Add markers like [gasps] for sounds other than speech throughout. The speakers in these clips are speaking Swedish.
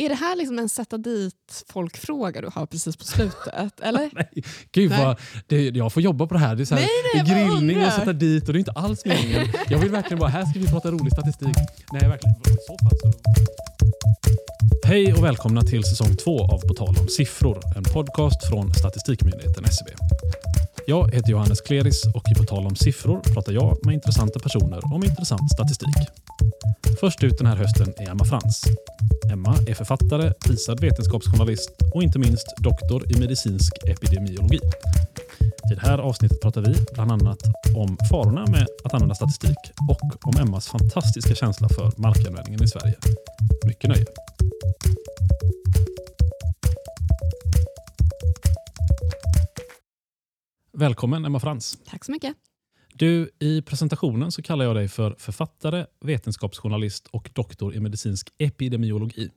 Är det här liksom en sätta dit folk-fråga du har precis på slutet? [laughs] eller? Nej, gud Nej. vad, det, jag får jobba på det här. Det är, så här, Nej, nej, grillning och sätta dit och det är inte alls meningen. Jag vill verkligen bara, här ska vi prata rolig statistik. Nej, verkligen. I så fall så... Hej och välkomna till säsong två av På tal om siffror. En podcast från Statistikmyndigheten SCB. Jag heter Johannes Kleris och På tal om siffror pratar jag med intressanta personer om intressant statistik. Först ut den här hösten är Emma Frans. Emma är författare, prisad vetenskapsjournalist och inte minst doktor i medicinsk epidemiologi. I det här avsnittet pratar vi bland annat om farorna med att använda statistik och om Emmas fantastiska känsla för markanvändningen i Sverige. Mycket nöje. Välkommen Emma Frans. Tack så mycket. Du, I presentationen så kallar jag dig för författare, vetenskapsjournalist och doktor i medicinsk epidemiologi.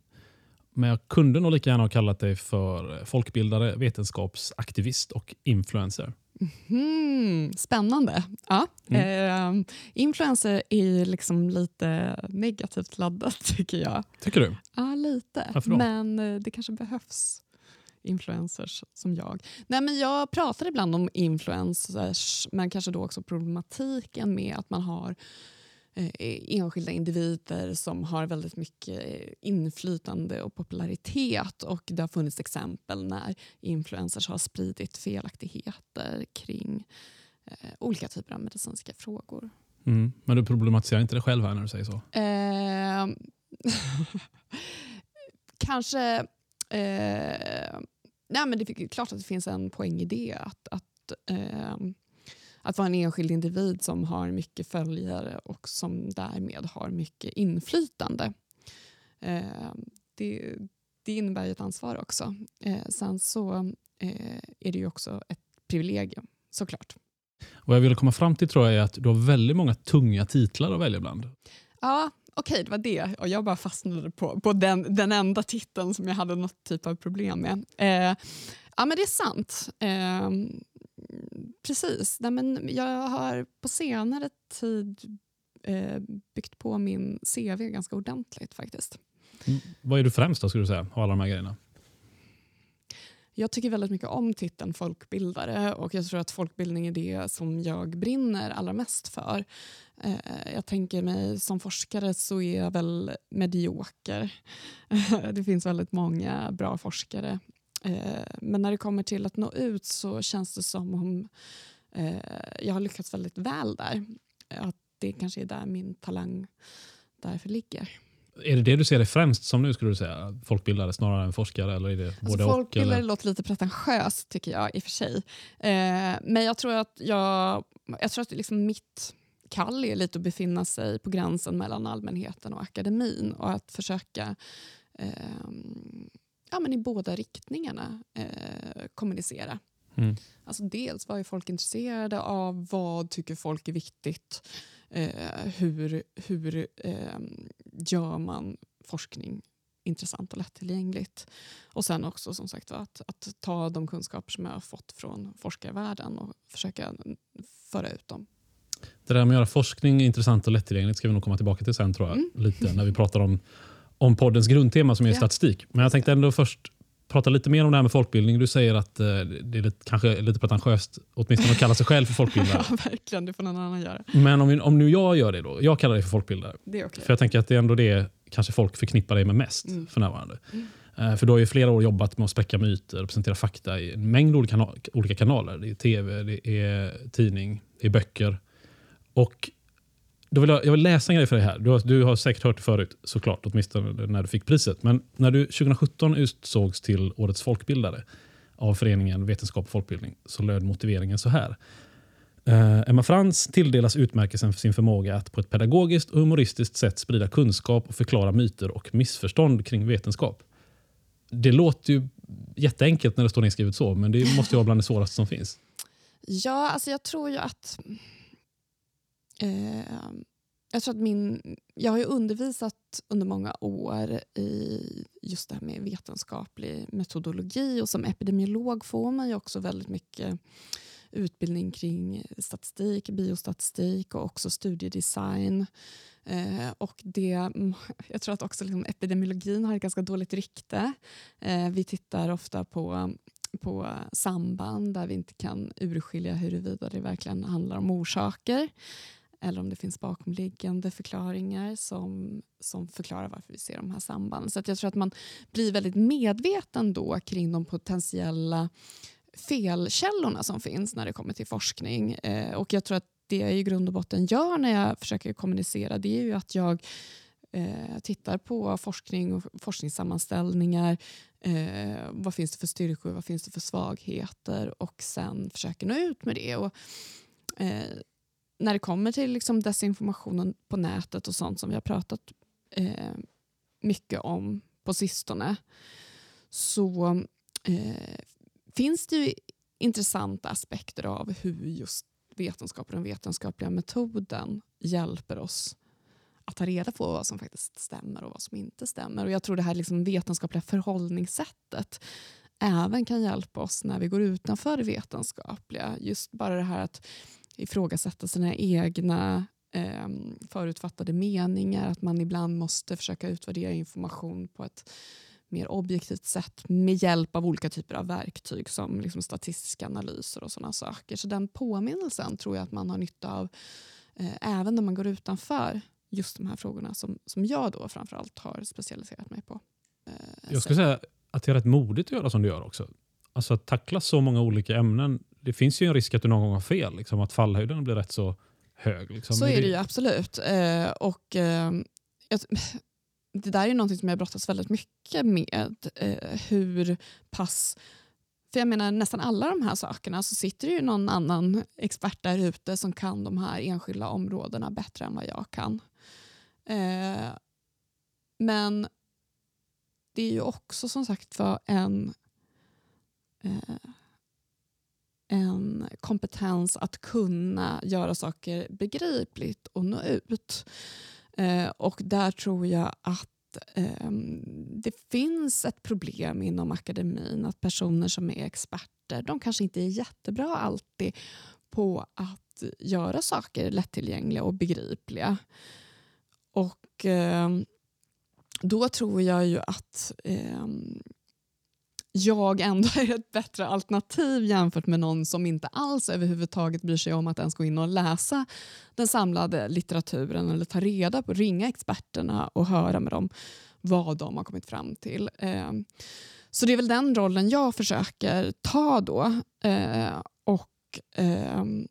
Men jag kunde nog lika gärna ha kallat dig för folkbildare, vetenskapsaktivist och influencer. Hmm, spännande. Ja, eh, influencer är liksom lite negativt laddat [laughs] tycker jag. Tycker du? Ja, lite. Men eh, det kanske behövs influencers som jag. Nej, men jag pratar ibland om influencers, men kanske då också problematiken med att man har eh, enskilda individer som har väldigt mycket eh, inflytande och popularitet. Och Det har funnits exempel när influencers har spridit felaktigheter kring eh, olika typer av medicinska frågor. Mm. Men du problematiserar inte det själv här när du säger så? Eh, [laughs] kanske... Eh, nej men det är klart att det finns en poäng i det. Att, att, eh, att vara en enskild individ som har mycket följare och som därmed har mycket inflytande. Eh, det, det innebär ju ett ansvar också. Eh, sen så eh, är det ju också ett privilegium, såklart. Vad jag ville komma fram till tror jag är att du har väldigt många tunga titlar att välja bland. Ja, okej, det var det. Och jag bara fastnade på, på den, den enda titeln som jag hade något typ av problem med. Eh, ja, men det är sant. Eh, precis. Nej, men jag har på senare tid eh, byggt på min CV ganska ordentligt faktiskt. Mm. Vad är du främst då, skulle du säga, av alla de här grejerna? Jag tycker väldigt mycket om titeln folkbildare och jag tror att folkbildning är det som jag brinner allra mest för. Eh, jag tänker mig som forskare så är jag väl medioker. [laughs] det finns väldigt många bra forskare. Eh, men när det kommer till att nå ut så känns det som om eh, jag har lyckats väldigt väl där. Att det kanske är där min talang därför ligger. Är det det du ser dig främst som nu, skulle du säga? Folkbildare snarare än forskare? Eller är det Alltså både och? folkbildare Eller? låter lite pretentiöst tycker jag i och för sig. Eh, men jag tror att, jag, jag tror att liksom mitt kall är lite att befinna sig på gränsen mellan allmänheten och akademin och att försöka eh, ja, men i båda riktningarna eh, kommunicera. Mm. Alltså dels vad är folk intresserade av, vad tycker folk är viktigt, eh, hur, hur eh, gör man forskning intressant och lättillgängligt. Och sen också som sagt att, att ta de kunskaper som jag har fått från forskarvärlden och försöka föra ut dem. Det där med att göra forskning intressant och lättillgängligt ska vi nog komma tillbaka till sen tror jag. Lite [laughs] när vi pratar om, om poddens grundtema som är Ja. statistik. Men jag tänkte ändå först prata lite mer om det här med folkbildning. Du säger att eh, det är lite, kanske lite pretentiöst åtminstone att kalla sig själv för folkbildare. [laughs] Ja, verkligen. Det får någon annan göra. Men om, om nu jag gör det då. Jag kallar dig för folkbildare. Det är okej. För jag tänker att det är ändå det kanske folk förknippar dig med mest Mm. för närvarande. Eh, För du har ju flera år jobbat med att spräcka myter och presentera fakta i en mängd olika, olika kanaler. Det är tv, det är tidning, det är böcker. Och då vill jag, jag vill läsa en grej för dig här. Du har, du har säkert hört det förut, såklart, åtminstone när du fick priset. Men när du 2017 utsågs till Årets folkbildare av föreningen Vetenskap och folkbildning så löd motiveringen så här. Uh, Emma Frans tilldelas utmärkelsen för sin förmåga att på ett pedagogiskt och humoristiskt sätt sprida kunskap och förklara myter och missförstånd kring vetenskap. Det låter ju jätteenkelt när det står nedskrivet så, men det måste ju vara bland det svåraste som finns. Ja, alltså jag tror ju att... Eh, jag, tror att min, jag har ju undervisat under många år i just det här med vetenskaplig metodologi och som epidemiolog får man ju också väldigt mycket utbildning kring statistik, biostatistik och också studiedesign. Eh, och det, [laughs] jag tror att också liksom epidemiologin har ett ganska dåligt rykte. Eh, vi tittar ofta på på samband där vi inte kan urskilja huruvida det verkligen handlar om orsaker eller om det finns bakomliggande förklaringar som, som förklarar varför vi ser de här sambanden. Så jag tror att man blir väldigt medveten då kring de potentiella felkällorna som finns när det kommer till forskning. Eh, och jag tror att det jag i grund och botten gör när jag försöker kommunicera det är ju att jag eh, tittar på forskning och forskningssammanställningar. Eh, vad finns det för styrkor, vad finns det för svagheter och sen försöker nå ut med det. Och, eh, när det kommer till liksom desinformationen på nätet och sånt som vi har pratat eh, mycket om på sistone så eh, finns det ju intressanta aspekter av hur just vetenskap och den vetenskapliga metoden hjälper oss att ta reda på vad som faktiskt stämmer och vad som inte stämmer. Och Jag tror det här liksom vetenskapliga förhållningssättet även kan hjälpa oss när vi går utanför det vetenskapliga. Just bara det här att ifrågasätta sina egna eh, förutfattade meningar, att man ibland måste försöka utvärdera information på ett mer objektivt sätt med hjälp av olika typer av verktyg som liksom statistiska analyser och sådana saker. Så den påminnelsen tror jag att man har nytta av eh, även när man går utanför just de här frågorna som, som jag då framförallt har specialiserat mig på. Eh, jag skulle säga att det är rätt modigt att göra som du gör också. Alltså att tackla så många olika ämnen. Det finns ju en risk att du någon gång har fel, liksom, att fallhöjden blir rätt så hög. Liksom. Så är det ju absolut. Eh, och, eh, [laughs] det där är något som jag brottas väldigt mycket med. Eh, hur pass... För jag menar nästan alla de här sakerna så sitter det ju någon annan expert där ute som kan de här enskilda områdena bättre än vad jag kan. Eh, men det är ju också som sagt för en, eh, en kompetens att kunna göra saker begripligt och nå ut. Eh, och där tror jag att ehm, det finns ett problem inom akademin att personer som är experter de kanske inte är jättebra alltid på att göra saker lättillgängliga och begripliga. Och eh, då tror jag ju att eh, jag ändå [laughs] är ett bättre alternativ jämfört med någon som inte alls överhuvudtaget bryr sig om att ens gå in och läsa den samlade litteraturen eller ta reda på, ringa experterna och höra med dem vad de har kommit fram till. Ehm, så det är väl den rollen jag försöker ta då. Ehm, och ehm,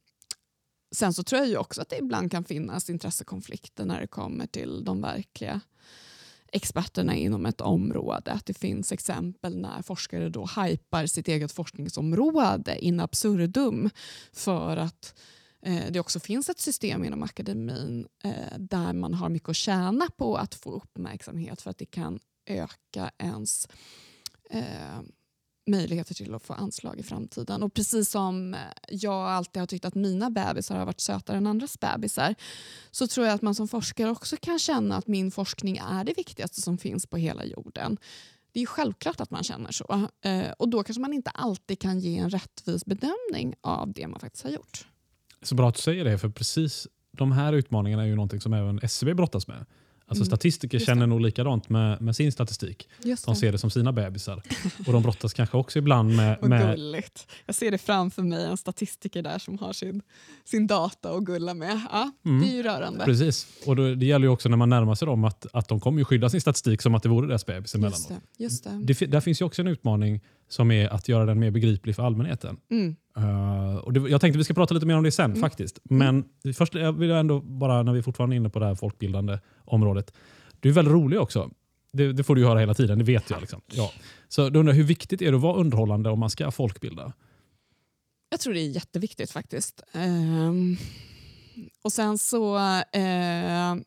Sen så tror jag ju också att det ibland kan finnas intressekonflikter när det kommer till de verkliga experterna inom ett område. Att det finns exempel när forskare då hypar sitt eget forskningsområde in absurdum för att eh, det också finns ett system inom akademin eh, där man har mycket att tjäna på att få uppmärksamhet för att det kan öka ens eh, möjligheter till att få anslag i framtiden. Och precis som eh, jag alltid har tyckt att mina bebisar har varit sötare än andras bebisar så tror jag att man som forskare också kan känna att min forskning är det viktigaste som finns på hela jorden. Det är självklart att man känner så. Eh, och då kanske man inte alltid kan ge en rättvis bedömning av det man faktiskt har gjort. Så bra att du säger det, för precis de här utmaningarna är ju någonting som även SCB brottas med. Alltså mm. Statistiker känner nog likadant med, med sin statistik. De ser det som sina bebisar. Och de brottas kanske också ibland med... [laughs] med... Gulligt. Jag ser det framför mig, en statistiker där som har sin, sin data att gulla med. Ja, mm. Det är ju rörande. Precis. Och då, Det gäller ju också när man närmar sig dem att, att de kommer ju skydda sin statistik som att det vore deras bebis emellanåt. Just det, just det. Det, där finns ju också en utmaning som är att göra den mer begriplig för allmänheten. Mm. Uh, och det, jag tänkte vi ska prata lite mer om det sen mm. faktiskt. Men mm. först jag vill jag ändå bara, när vi fortfarande är inne på det här folkbildande området. Du är väldigt rolig också. Det, det får du höra hela tiden, det vet jag. Liksom. Ja. Så du undrar, hur viktigt är det att vara underhållande om man ska folkbilda? Jag tror det är jätteviktigt faktiskt. Um, och sen så... Uh,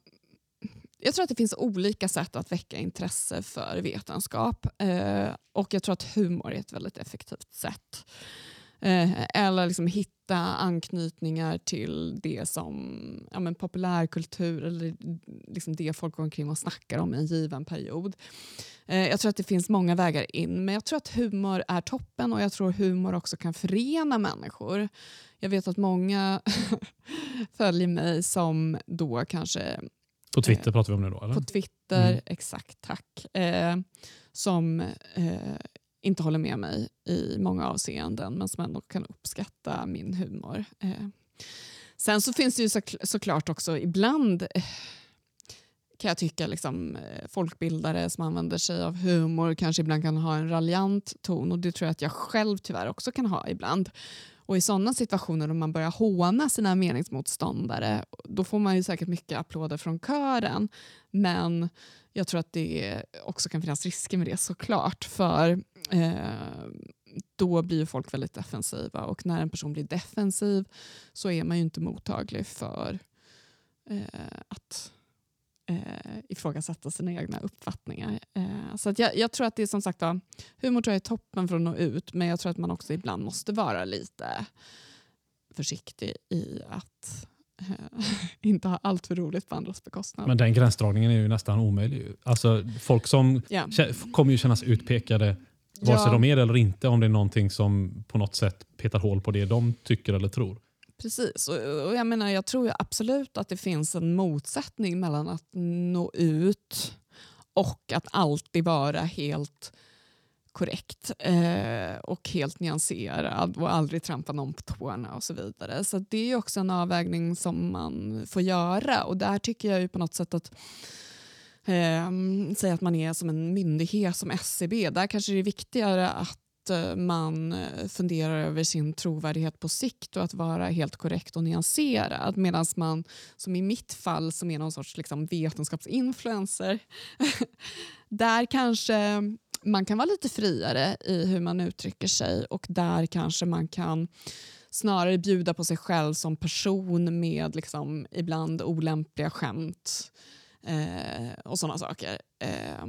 jag tror att det finns olika sätt att väcka intresse för vetenskap. Eh, och jag tror att humor är ett väldigt effektivt sätt. Eh, eller liksom hitta anknytningar till det som ja, men populärkultur eller liksom det folk går omkring och snackar om i en given period. Eh, jag tror att det finns många vägar in, men jag tror att humor är toppen och jag tror humor också kan förena människor. Jag vet att många [laughs] följer mig som då kanske... På Twitter eh, pratar vi om nu då? Eller? På Twitter, mm. exakt, tack. Eh, som eh, inte håller med mig i många avseenden men som ändå kan uppskatta min humor. Eh. Sen så finns det ju så, såklart också ibland eh, kan jag tycka liksom, eh, folkbildare som använder sig av humor kanske ibland kan ha en raljant ton och det tror jag att jag själv tyvärr också kan ha ibland. Och i sådana situationer om man börjar håna sina meningsmotståndare då får man ju säkert mycket applåder från kören men jag tror att det också kan finnas risker med det såklart. För eh, då blir folk väldigt defensiva och när en person blir defensiv så är man ju inte mottaglig för eh, att eh, ifrågasätta sina egna uppfattningar. Eh, så jag, jag, tror att det är som sagt var, humor tror jag är toppen för att nå ut men jag tror att man också ibland måste vara lite försiktig i att eh, [laughs] inte ha allt för roligt på andras bekostnad. Men den gränsdragningen är ju nästan omöjlig. Alltså, folk som yeah. kommer ju kännas utpekade vare sig ja. de är det eller inte om det är någonting som på något sätt petar hål på det de tycker eller tror. Precis, och, och jag menar jag tror absolut att det finns en motsättning mellan att nå ut och att alltid vara helt korrekt eh, och helt nyanserad och aldrig trampa någon på tårna och så vidare. Så det är också en avvägning som man får göra. Och där tycker jag ju på något sätt att eh, säga att man är som en myndighet som SCB, där kanske det är viktigare att att eh, man eh, funderar över sin trovärdighet på sikt och att vara helt korrekt och nyanserad. Medan man, som i mitt fall, som är någon sorts liksom vetenskapsinfluencer, [laughs] där kanske man kan vara lite friare i hur man uttrycker sig och där kanske man kan snarare bjuda på sig själv som person med liksom ibland olämpliga skämt eh, och sådana saker. Eh,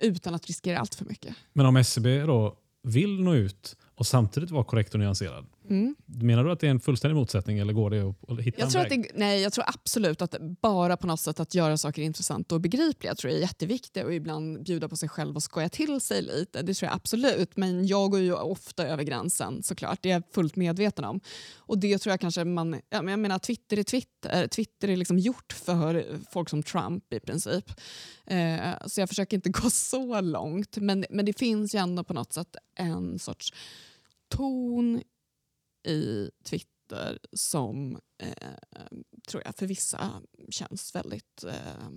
utan att riskera allt för mycket. Men om SCB då vill nå ut och samtidigt vara korrekt och nyanserad. Mm. Menar du att det är en fullständig motsättning eller går det att, hitta jag en tror väg? Att det, nej, jag tror absolut att bara på något sätt att göra saker intressanta och begripliga tror jag är jätteviktigt och ibland bjuda på sig själv och skoja till sig lite. Det tror jag absolut. Men jag går ju ofta över gränsen såklart. Det är jag fullt medveten om. Och det tror jag kanske man... Jag menar Twitter är Twitter. Twitter är liksom gjort för folk som Trump i princip. Eh, så jag försöker inte [laughs] gå så långt. Men, men det finns ju ändå på något sätt en sorts ton i Twitter som eh, tror jag för vissa känns väldigt eh,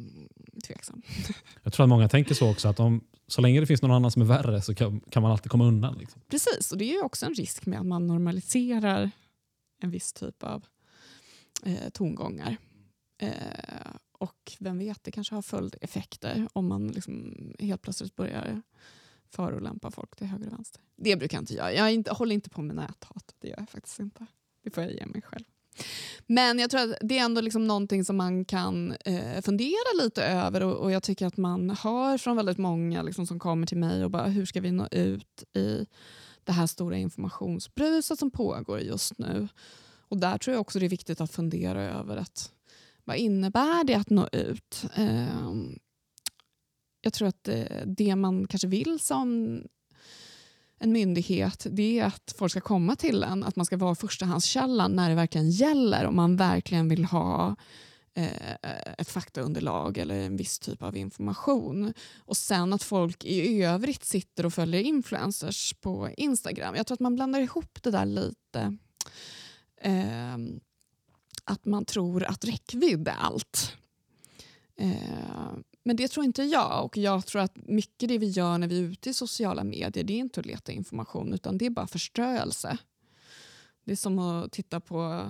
tveksam. [laughs] Jag tror att många tänker så också, att om, så länge det finns någon annan som är värre så kan, kan man alltid komma undan. Liksom. Precis, och det är ju också en risk med att man normaliserar en viss typ av eh, tongångar. Eh, och vem vet, det kanske har följdeffekter om man liksom helt plötsligt börjar förolämpa folk till höger och vänster. Det brukar jag inte göra. Jag inte, håller inte på med näthat. Det gör jag faktiskt inte. Det får jag ge mig själv. Men jag tror att det är ändå liksom någonting som man kan eh, fundera lite över och, och, jag tycker att man hör från väldigt många liksom, som kommer till mig och bara hur ska vi nå ut i det här stora informationsbruset som pågår just nu. Och där tror jag också det är viktigt att fundera över att vad innebär det att nå ut? Eh, jag tror att eh, det, man kanske vill som en myndighet det är att folk ska komma till en, att man ska vara förstahandskällan när det verkligen gäller om man verkligen vill ha eh, ett faktaunderlag eller en viss typ av information. Och sen att folk i övrigt sitter och följer influencers på Instagram. Jag tror att man blandar ihop det där lite. Eh, att man tror att räckvidd är allt. Eh, men det tror inte jag och jag tror att mycket det vi gör när vi är ute i sociala medier det är inte att leta information utan det är bara förströelse. Det är som att titta på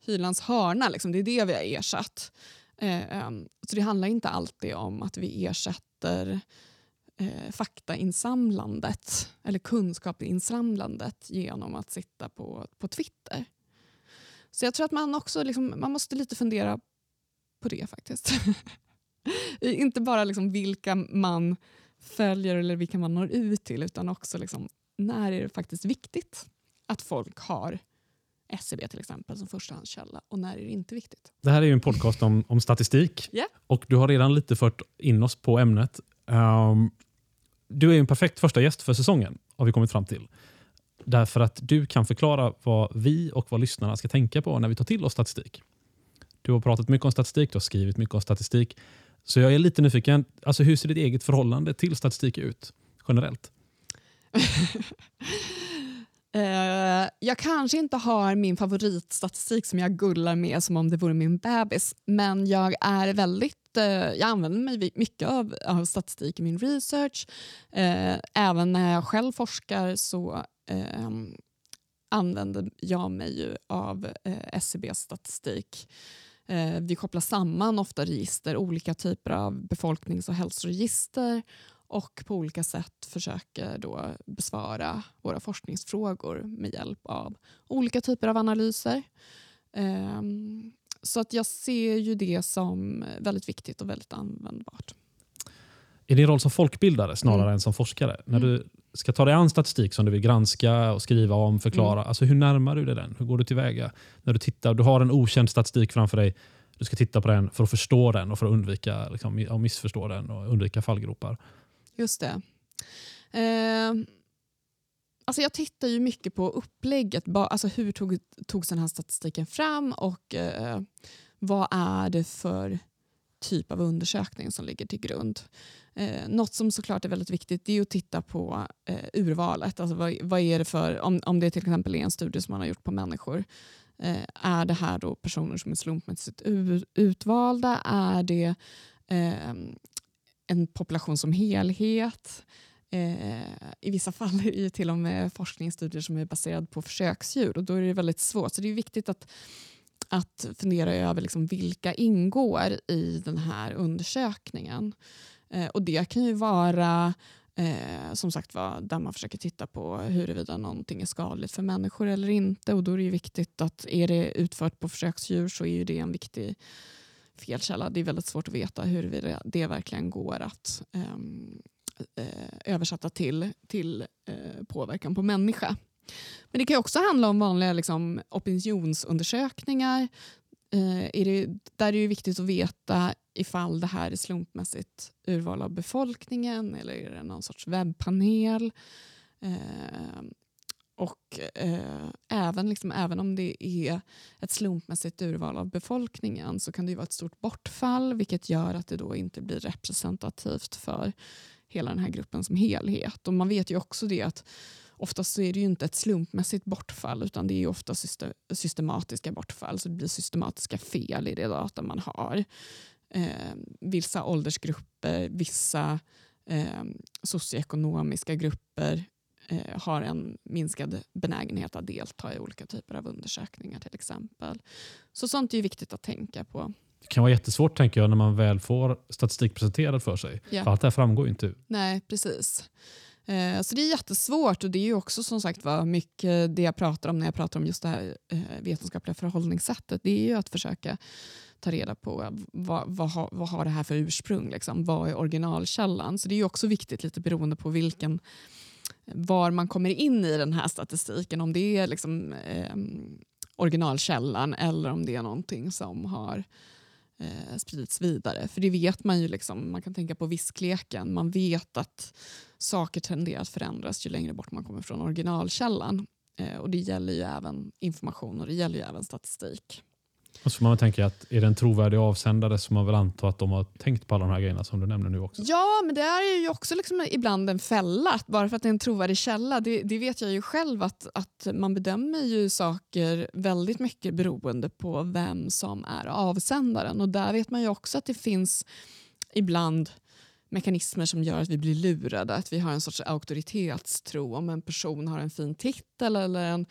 Hylands hörna, liksom. det är det vi har ersatt. Eh, ehm, så det handlar inte alltid om att vi ersätter eh, faktainsamlandet eller kunskapsinsamlandet genom att sitta på, på Twitter. Så jag tror att man också liksom, man måste lite fundera på det faktiskt. [laughs] [laughs] inte bara liksom vilka man följer eller vilka man når ut till utan också liksom, när är det faktiskt viktigt att folk har SCB till exempel som förstahandskälla och när är det inte viktigt. Det här är ju en podcast om, om statistik Yeah. och du har redan lite fört in oss på ämnet. Ehm, du är en perfekt första gäst för säsongen har vi kommit fram till. Därför att du kan förklara vad vi och vad lyssnarna ska tänka på när vi tar till oss statistik. Du har pratat mycket om statistik, du har skrivit mycket om statistik. Så jag är lite nyfiken, alltså hur ser ditt eget förhållande till statistik ut generellt? [laughs] Eh, jag kanske inte har min favoritstatistik som jag gullar med som om det vore min bebis, men jag är väldigt eh, jag använder mig mycket av, av statistik i min research. Eh, även när jag själv forskar så eh, använder jag mig ju av eh, SCBs statistik. Eh, vi kopplar samman ofta register, olika typer av befolknings och hälsoregister och på olika sätt försöker då besvara våra forskningsfrågor med hjälp av olika typer av analyser. Um, så att jag ser ju det som väldigt viktigt och väldigt användbart. I din roll som folkbildare snarare mm. än som forskare, när Mm. du ska ta dig an statistik som du vill granska och skriva om, förklara, alltså hur närmar du dig den? Hur går du tillväga? När du tittar, du har en okänd statistik framför dig, du ska titta på den för att förstå den och för att undvika liksom, att missförstå den och undvika fallgropar. Just det. Eh, alltså jag tittar ju mycket på upplägget. Alltså hur tog, togs den här statistiken fram och eh, vad är det för typ av undersökning som ligger till grund. Eh, något som såklart är väldigt viktigt det är att titta på eh, urvalet. Alltså vad, vad är det för, om, om det till exempel är en studie som man har gjort på människor. Eh, är det här då personer som är slumpmässigt utvalda? Är det eh, en population som helhet? Eh, I vissa fall är det till och med forskningsstudier som är baserade på försöksdjur och då är det väldigt svårt. Så det är viktigt att, att fundera över liksom vilka ingår i den här undersökningen. Eh, och det kan ju vara eh, som sagt var där man försöker titta på huruvida någonting är skadligt för människor eller inte och då är det ju viktigt att är det utfört på försöksdjur så är ju det en viktig felkälla. Det är väldigt svårt att veta huruvida det verkligen går att ehm, eh, översätta till, till eh, påverkan på människa. Men det kan också handla om vanliga liksom, opinionsundersökningar. Eh, är det, där är det ju viktigt att veta ifall det här är slumpmässigt urval av befolkningen eller är det någon sorts webbpanel. Eh, och eh, även, liksom, även om det är ett slumpmässigt urval av befolkningen så kan det ju vara ett stort bortfall vilket gör att det då inte blir representativt för hela den här gruppen som helhet. Och man vet ju också det att oftast så är det ju inte ett slumpmässigt bortfall utan det är ofta syste- systematiska bortfall så det blir systematiska fel i det data man har. Eh, vissa åldersgrupper, vissa eh, socioekonomiska grupper eh, har en minskad benägenhet att delta i olika typer av undersökningar till exempel. Så sånt är ju viktigt att tänka på. Det kan vara jättesvårt tänker jag när man väl får statistik presenterad för sig. Ja. För allt det här framgår ju inte. Nej, precis. Eh, så det är jättesvårt och det är ju också som sagt var mycket det jag pratar om när jag pratar om just det här eh, vetenskapliga förhållningssättet. Det är ju att försöka ta reda på vad, vad, har, vad har det här för ursprung? Liksom? Vad är originalkällan? Så det är ju också viktigt lite beroende på vilken var man kommer in i den här statistiken. Om det är liksom, eh, originalkällan eller om det är någonting som har eh, spridits vidare. För det vet man ju, liksom, man kan tänka på viskleken. Man vet att saker tenderar att förändras ju längre bort man kommer från originalkällan. Eh, och det gäller ju även information och det gäller ju även statistik. Och så man tänka att är det en trovärdig avsändare så man väl anta att de har tänkt på alla de här grejerna som du nämner nu också. Ja, men det är ju också liksom ibland en fälla. Bara för att det är en trovärdig källa. Det, det vet jag ju själv att, att man bedömer ju saker väldigt mycket beroende på vem som är avsändaren. Och där vet man ju också att det finns ibland mekanismer som gör att vi blir lurade. Att vi har en sorts auktoritetstro. Om en person har en fin titel eller en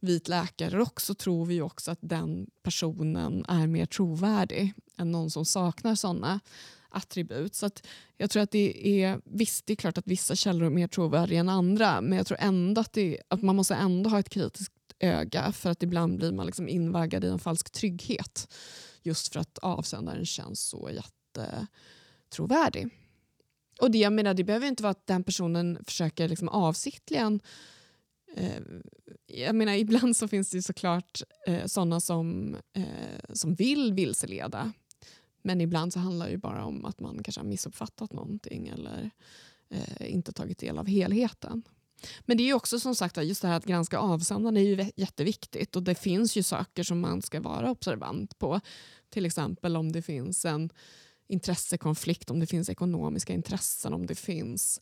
vit läkarrock så tror vi också att den personen är mer trovärdig än någon som saknar såna attribut. Så att jag tror att det är, visst det är klart att vissa källor är mer trovärdiga än andra men jag tror ändå att, det, att man måste ändå ha ett kritiskt öga för att ibland blir man liksom invaggad i en falsk trygghet just för att avsändaren känns så jättetrovärdig. Och det, jag menar, det behöver inte vara att den personen försöker liksom avsiktligen eh, jag menar, [laughs] ibland så finns det ju såklart eh, sådana som, eh, som vill vilseleda. Men ibland så handlar det ju bara om att man kanske har missuppfattat någonting eller eh, inte tagit del av helheten. Men det är ju också som sagt just det här att granska avsändaren är ju jätteviktigt och det finns ju saker som man ska vara observant på. Till exempel om det finns en intressekonflikt, om det finns ekonomiska intressen, om det finns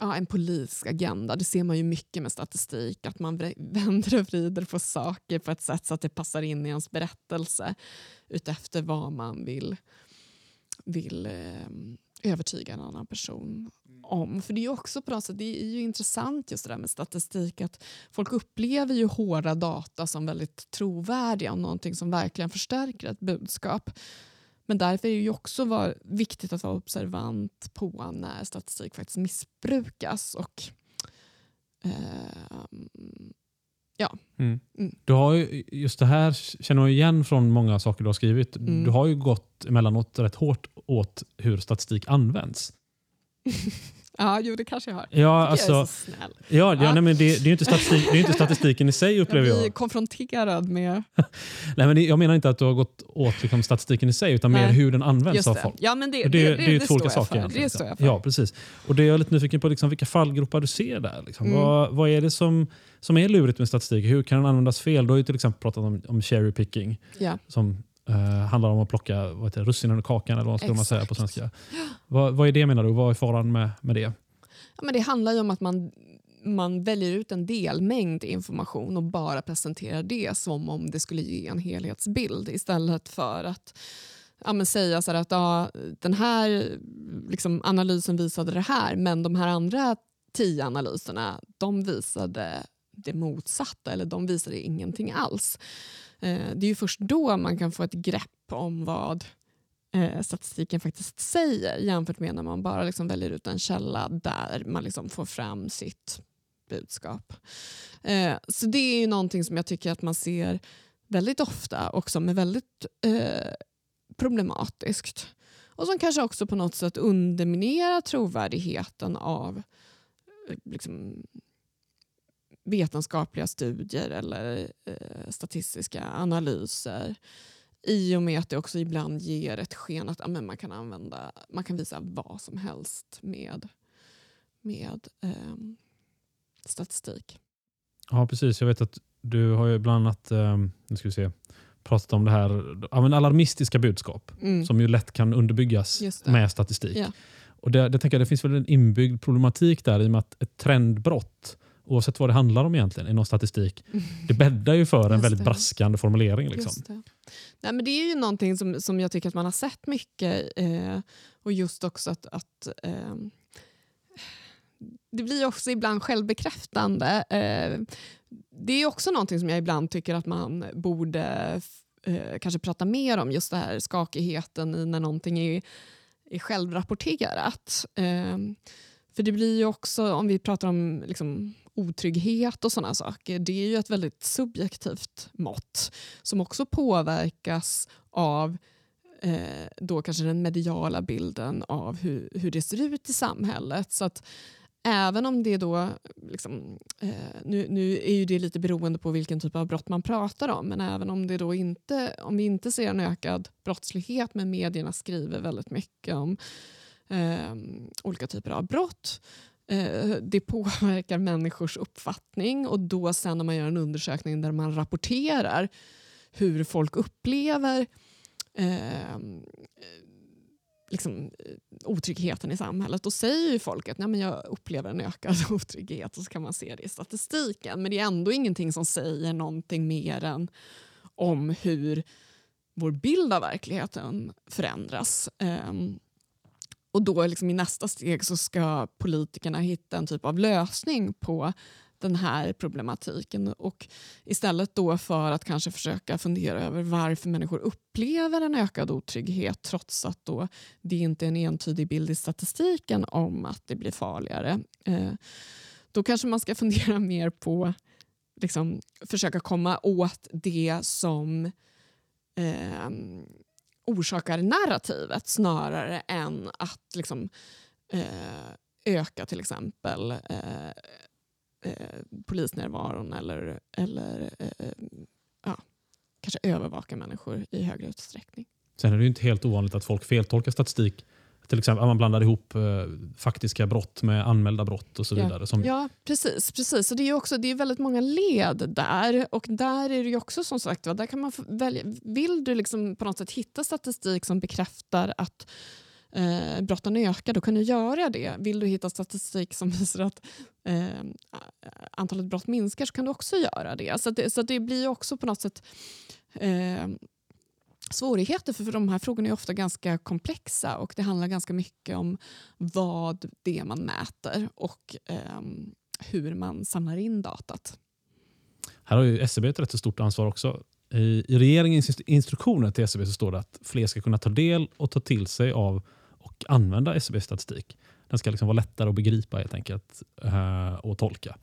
ja, en politisk agenda. Det ser man ju mycket med statistik, att man [laughs] vänder och vrider på saker på ett sätt så att det passar in i ens berättelse utefter vad man vill, vill eh, övertyga en annan person om. För det är ju också på något sätt, det är ju intressant just det där med statistik att folk upplever ju hårda data som väldigt trovärdiga och någonting som verkligen förstärker ett budskap. Men därför är det ju också var, viktigt att vara observant på när statistik faktiskt missbrukas. Och, eh, ja. Mm. Mm. Du har ju, just det här känner jag igen från många saker du har skrivit. Mm. Du har ju gått emellanåt rätt hårt åt hur statistik används. [laughs] Ja, jo, det kanske jag har. Ja, alltså, jag är så snäll. Ja, ja, Nej, men det, det, är inte [laughs] statistik, det är inte statistiken i sig upplever jag. Jag blir konfronterad med... [laughs] nej, men jag menar inte att du har gått åt liksom, statistiken i sig, utan mer hur den används av folk. Ja, men det, det, det, det, är ju två olika saker. Det står jag för. Ja, precis. Och det är jag lite nyfiken på, liksom, vilka fallgropar du ser där. Liksom. Mm. Vad, vad är det som, som är lurigt med statistik? Hur kan den användas fel? Du har ju till exempel pratat om, om cherry picking. Ja. Som Uh, handlar om att plocka vad heter, russinen ur kakan eller vad ska man säga på svenska. Vad, vad är det menar du? Vad är faran med, med det? Ja, men det handlar ju om att man, man väljer ut en delmängd information och bara presenterar det som om det skulle ge en helhetsbild istället för att ja, men säga så att ja, den här liksom, analysen visade det här men de här andra tio analyserna de visade det motsatta eller de visade ingenting alls. Eh, det är ju först då man kan få ett grepp om vad eh, statistiken faktiskt säger jämfört med när man bara liksom väljer ut en källa där man liksom får fram sitt budskap. Eh, så det är ju någonting som jag tycker att man ser väldigt ofta och som är väldigt eh, problematiskt. Och som kanske också på något sätt underminerar trovärdigheten av eh, liksom, vetenskapliga studier eller eh, statistiska analyser i och med att det också ibland ger ett sken att ja, man, kan använda, man kan visa vad som helst med, med eh, statistik. Ja, precis. Jag vet att du har ju bland annat eh, nu ska vi se, pratat om det här ja, alarmistiska budskap mm. som ju lätt kan underbyggas med statistik. Ja. Och det, det, tänker jag, det finns väl en inbyggd problematik där i och med att ett trendbrott oavsett vad det handlar om egentligen i någon statistik, [laughs] det bäddar ju för en väldigt braskande formulering. Liksom. Nej, men det är ju någonting som, som jag tycker att man har sett mycket eh, och just också att, att eh, det blir också ibland självbekräftande. Eh, det är också någonting som jag ibland tycker att man borde eh, kanske prata mer om, just det här skakigheten i när någonting är, är självrapporterat. Eh, för det blir ju också, om vi pratar om liksom, otrygghet och sådana saker, det är ju ett väldigt subjektivt mått som också påverkas av eh, då kanske den mediala bilden av hur, hur det ser ut i samhället. Så att även om det då, liksom, eh, nu, nu är ju det lite beroende på vilken typ av brott man pratar om, men även om, det då inte, om vi inte ser en ökad brottslighet men medierna skriver väldigt mycket om eh, olika typer av brott Eh, det påverkar människors uppfattning och då sen när man gör en undersökning där man rapporterar hur folk upplever eh, liksom, eh, otryggheten i samhället, då säger ju folk att Nej, men jag upplever en ökad [laughs] otrygghet och så kan man se det i statistiken. Men det är ändå ingenting som säger någonting mer än om hur vår bild av verkligheten förändras. Um, och då liksom i nästa steg så ska politikerna hitta en typ av lösning på den här problematiken. Och istället då för att kanske försöka fundera över varför människor upplever en ökad otrygghet trots att då det inte är en entydig bild i statistiken om att det blir farligare. Eh, då kanske man ska [laughs] fundera mer på liksom, försöka komma åt det som eh, orsakar narrativet snarare än att liksom, eh, öka till exempel eh, eh, polisnärvaron eller, eller eh, ja, kanske övervaka människor i högre utsträckning. Sen är det ju inte helt ovanligt att folk feltolkar statistik. Till exempel att man blandar ihop eh, faktiska brott med anmälda brott och så vidare. Ja, Som, ja precis. precis. Så det, är också, det är väldigt många led där. Och där är det ju också som sagt, där kan man välja, vill du liksom på något sätt hitta statistik som bekräftar att eh, brotten ökar, då kan du göra det. Vill du hitta statistik som visar att eh, antalet brott minskar så kan du också göra det. Så, det, så det blir också på något sätt eh, svårigheter för, för de här frågorna är ofta ganska komplexa och det handlar ganska mycket om vad det är man mäter och eh, hur man samlar in datat. Här har ju SCB ett rätt så stort ansvar också. I, I regeringens instruktioner till SCB så står det att fler ska kunna ta del och ta till sig av och använda SCBs statistik. Den ska liksom vara lättare att begripa helt enkelt eh, och tolka.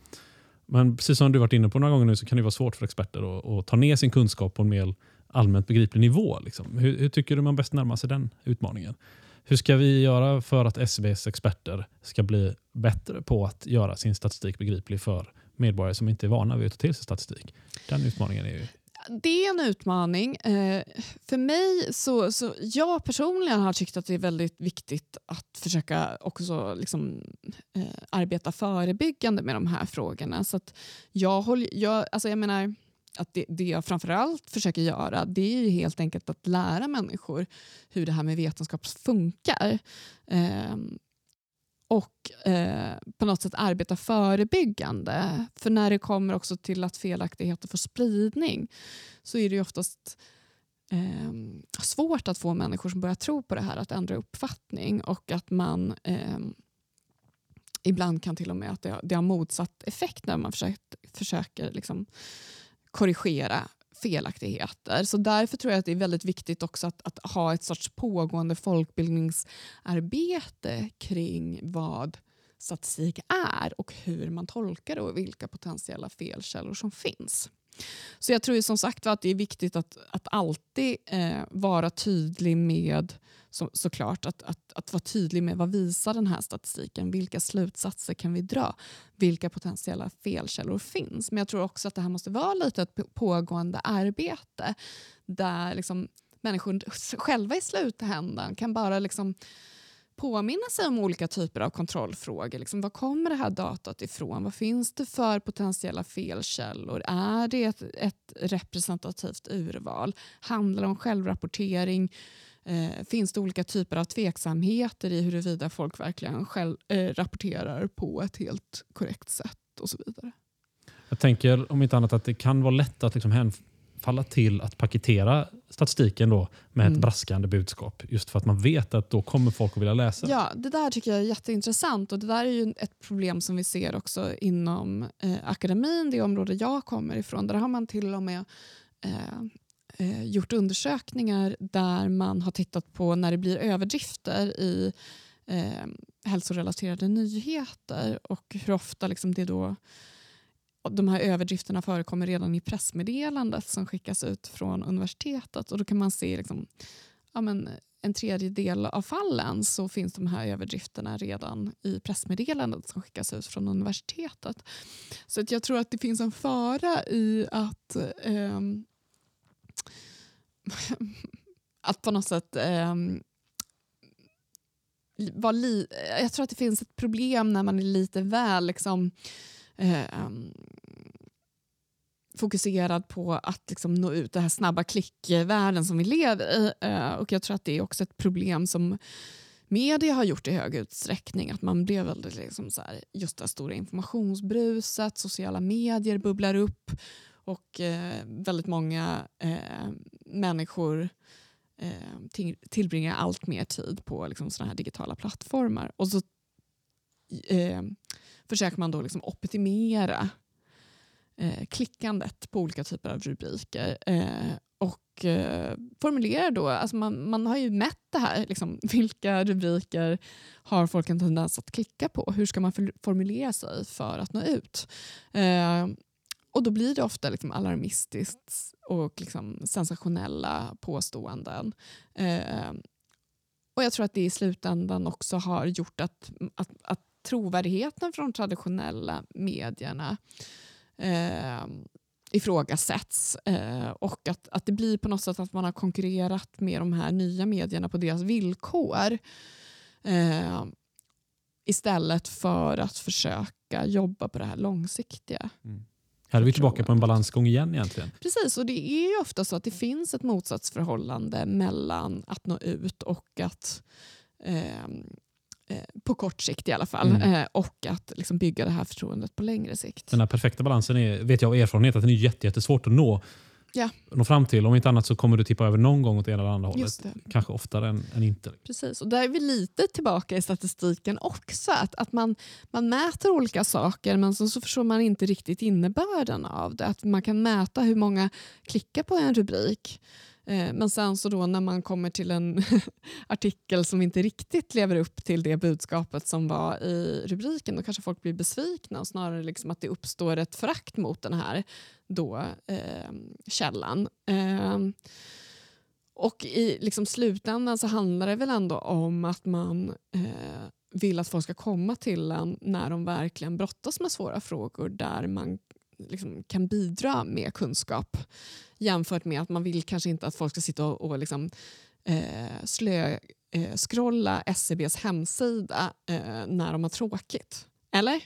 Men precis som du varit inne på några gånger nu så kan det vara svårt för experter att, att ta ner sin kunskap på en mer allmänt begriplig nivå. Liksom. Hur, hur, tycker du man bäst närmar sig den utmaningen? Hur ska vi göra för att SCBs experter ska bli bättre på att göra sin statistik begriplig för medborgare som inte är vana vid att ta till sig statistik? Den utmaningen är ju det är en utmaning. Eh, för mig, så, så jag personligen har tyckt att det är väldigt viktigt att försöka också liksom, eh, arbeta förebyggande med de här frågorna. Så att jag, håller, jag, alltså jag menar, att det, det jag framförallt försöker göra det är helt enkelt att lära människor hur det här med vetenskap funkar. Eh, och eh, på något sätt arbeta förebyggande. För när det kommer också till att felaktigheter får spridning så är det oftast eh, svårt att få människor som börjar tro på det här att ändra uppfattning och att man eh, ibland kan till och med att det, det har motsatt effekt när man försökt, försöker liksom korrigera felaktigheter. Så därför tror jag att det är väldigt viktigt också att, att ha ett sorts pågående folkbildningsarbete kring vad statistik är och hur man tolkar det och vilka potentiella felkällor som finns. Så jag tror som sagt att det är viktigt att, att alltid eh, vara tydlig med så, såklart att, att, att vara tydlig med vad visar den här statistiken? Vilka slutsatser kan vi dra? Vilka potentiella felkällor finns? Men jag tror också att det här måste vara lite ett pågående arbete där liksom människor själva i slutändan kan bara liksom påminna sig om olika typer av kontrollfrågor. Liksom, var kommer det här datat ifrån? Vad finns det för potentiella felkällor? Är det ett, ett representativt urval? Handlar det om självrapportering? Eh, finns det olika typer av tveksamheter i huruvida folk verkligen själv, eh, rapporterar på ett helt korrekt sätt och så vidare. Jag tänker om inte annat att det kan vara lätt att liksom hänfalla till att paketera statistiken då med mm. ett braskande budskap. Just för att man vet att då kommer folk att vilja läsa. Ja, det där tycker jag är jätteintressant och det där är ju ett problem som vi ser också inom eh, akademin, det område jag kommer ifrån. Där har man till och med eh, eh, gjort undersökningar där man har tittat på när det blir överdrifter i eh, hälsorelaterade nyheter och hur ofta liksom det då de här överdrifterna förekommer redan i pressmeddelandet som skickas ut från universitetet. Och Då kan man se liksom, ja men, en tredjedel av fallen så finns de här överdrifterna redan i pressmeddelandet som skickas ut från universitetet. Så att jag tror att det finns en fara i att eh, [laughs] att på något sätt eh, vara li jag tror att det finns ett problem när man är lite väl liksom, eh, fokuserad på att liksom nå ut den här snabba klickvärlden som vi lever i. Eh, och jag tror att det är också ett problem som media har gjort i hög utsträckning. Att man blev väldigt liksom så här, just det stora informationsbruset, sociala medier bubblar upp och eh, väldigt många eh, människor eh, tillbringar allt mer tid på liksom, såna här digitala plattformar. Och så eh, försöker man då liksom optimera eh, klickandet på olika typer av rubriker. Eh, och eh, formulerar då, alltså man, man har ju mätt det här, liksom, [laughs] vilka rubriker har folk en tendens att klicka på? Hur ska man formulera sig för att nå ut? Eh, och då blir det ofta liksom alarmistiskt och liksom sensationella påståenden. Eh, och jag tror att det i slutändan också har gjort att, att, att trovärdigheten från traditionella medierna eh, ifrågasätts eh, och att, att det blir på något sätt att man har konkurrerat med de här nya medierna på deras villkor eh, istället för att försöka jobba på det här långsiktiga. Mm. Här är vi tillbaka på en balansgång igen egentligen. Precis, och det är ju ofta så att det finns ett motsatsförhållande mellan att nå ut och att eh, Eh, på kort sikt i alla fall. Mm. Eh, och att liksom bygga det här förtroendet på längre sikt. Den här perfekta balansen är, vet jag av erfarenhet att den är jättesvårt att nå. Ja. nå fram till. Om inte annat så kommer du tippa över någon gång åt ena eller andra hållet. Kanske oftare än, än, inte. Precis, och där är vi lite tillbaka i statistiken också. Att, att man, man mäter olika saker men så, så förstår man inte riktigt innebörden av det. Att man kan mäta hur många klickar på en rubrik Eh, men sen så då när man kommer till en [laughs] artikel som inte riktigt lever upp till det budskapet som var i rubriken, då kanske folk blir besvikna och snarare liksom att det uppstår ett förakt mot den här då, eh, källan. Eh, och i liksom slutändan så handlar det väl ändå om att man eh, vill att folk ska komma till en när de verkligen brottas med svåra frågor där man liksom kan bidra med kunskap jämfört med att man vill kanske inte att folk ska sitta och, och liksom, eh, slö, eh, scrolla SCBs hemsida eh, när de har tråkigt. Eller?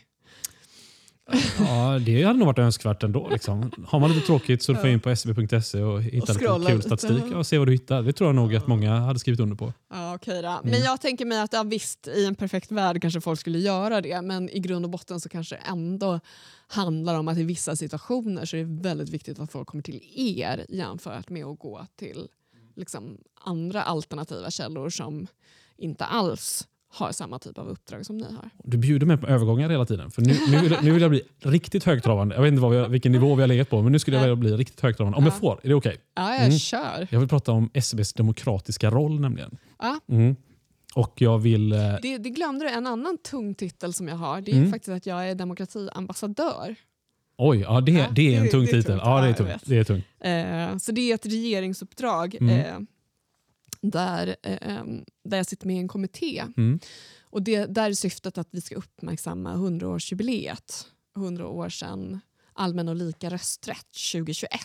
Ja, det hade nog varit önskvärt ändå. Liksom. Har man lite tråkigt surfa in på sb.se och hitta och lite kul statistik och se vad du hittar. Det tror jag nog att många hade skrivit under på. Ja, okay då. Men mm. jag tänker mig att ja, visst, i en perfekt värld kanske folk skulle göra det men i grund och botten så kanske det ändå handlar om att i vissa situationer så är det väldigt viktigt att folk kommer till er jämfört med att gå till liksom, andra alternativa källor som inte alls har samma typ av uppdrag som ni har. Du bjuder mig på övergångar hela tiden. För nu, nu, vill, nu vill jag bli riktigt högtravande. Jag vet inte vad vi, vilken nivå vi har legat på, men nu skulle jag vilja bli riktigt högtravande. Om ja. jag får, är det okej? Okay? Ja, jag mm. kör. Jag vill prata om SCBs demokratiska roll nämligen. Ja. Mm. Och jag vill... Eh... Det, det, glömde du, en annan tung titel som jag har, det är mm. faktiskt att jag är demokratiambassadör. Oj, ja, det, ja, det är en det, tung titel. Ja, det är tungt. Det är tungt. Eh, så det är ett regeringsuppdrag mm. eh, där, eh, där jag sitter med i en kommitté. Mm. Och det, där är syftet att vi ska uppmärksamma 100-årsjubileet. 100 år sedan allmän och lika rösträtt 2021.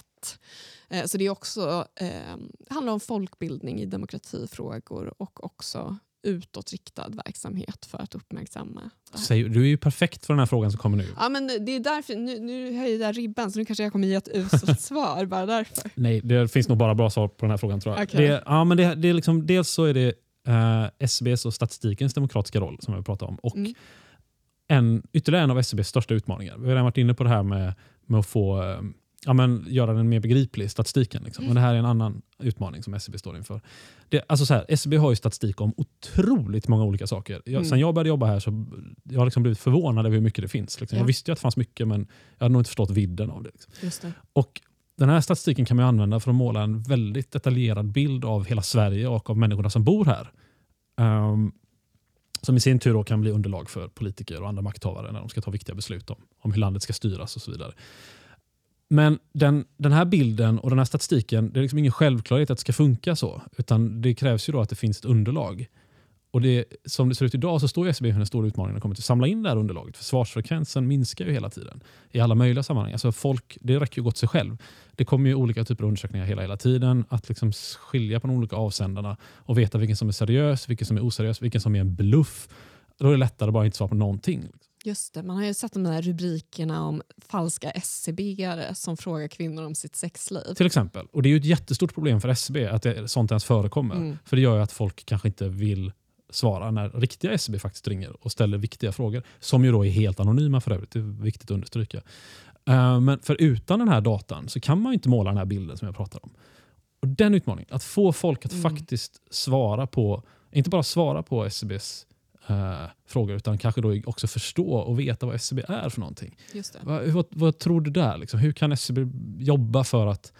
Eh, så det är också, eh, handlar om folkbildning i demokratifrågor och också utåtriktad verksamhet för att uppmärksamma. Du är ju perfekt för den här frågan som kommer nu. Ja, men det är därför, nu, nu höjer jag ribban så nu kanske jag kommer ge ett uselt [laughs] svar. bara därför. Nej, det finns nog bara bra svar på den här frågan tror jag. Okay. Det, ja, men det, det är liksom, dels så är det eh, SCBs och statistikens demokratiska roll som jag pratar om. Och mm. en, ytterligare en av SCBs största utmaningar. Vi har redan varit inne på det här med, med att få um, ja, men, göra den mer begriplig, statistiken. Liksom. Mm. Men det här är en annan utmaning som SCB står inför. Det, alltså så här, SCB har ju statistik om otroligt många olika saker. Jag, mm. Sen jag började jobba här så jag har liksom blivit förvånad över hur mycket det finns. Liksom. Ja. Jag visste ju att det fanns mycket men jag hade nog inte förstått vidden av det. Liksom. det. Och den här statistiken kan man använda för att måla en väldigt detaljerad bild av hela Sverige och av människorna som bor här. Um, som i sin tur kan bli underlag för politiker och andra makthavare när de ska ta viktiga beslut om, om hur landet ska styras och så vidare. Men den, den här bilden och den här statistiken, det är liksom ingen självklarhet att det ska funka så. Utan det krävs ju då att det finns ett underlag. Och det, som det ser ut idag så står SCB inför den stora utmaningen kommer att samla in det här underlaget. För svarsfrekvensen minskar ju hela tiden i alla möjliga sammanhang. Alltså folk, det räcker ju gott sig själv. Det kommer ju olika typer av undersökningar hela, hela tiden. Att liksom skilja på de olika avsändarna och veta vilken som är seriös, vilken som är oseriös, vilken som är en bluff. Då är det lättare att bara inte svara på någonting. Liksom. Just det, man har ju sett de där rubrikerna om falska SCB-are som frågar kvinnor om sitt sexliv. Till exempel. Och Det är ju ett jättestort problem för SCB att det, sånt ens förekommer. Mm. För det gör ju att folk kanske inte vill svara när riktiga SCB faktiskt ringer och ställer viktiga frågor. Som ju då är helt anonyma för övrigt. Det är viktigt att understryka. Uh, men för utan den här datan så kan man inte måla den här bilden som jag pratar om. Och Den utmaningen, att få folk att mm. faktiskt svara på, inte bara svara på SCBs eh, frågor utan kanske då också förstå och veta vad SCB är för någonting. Vad, vad, vad, tror du där? Liksom? Hur kan SCB jobba för att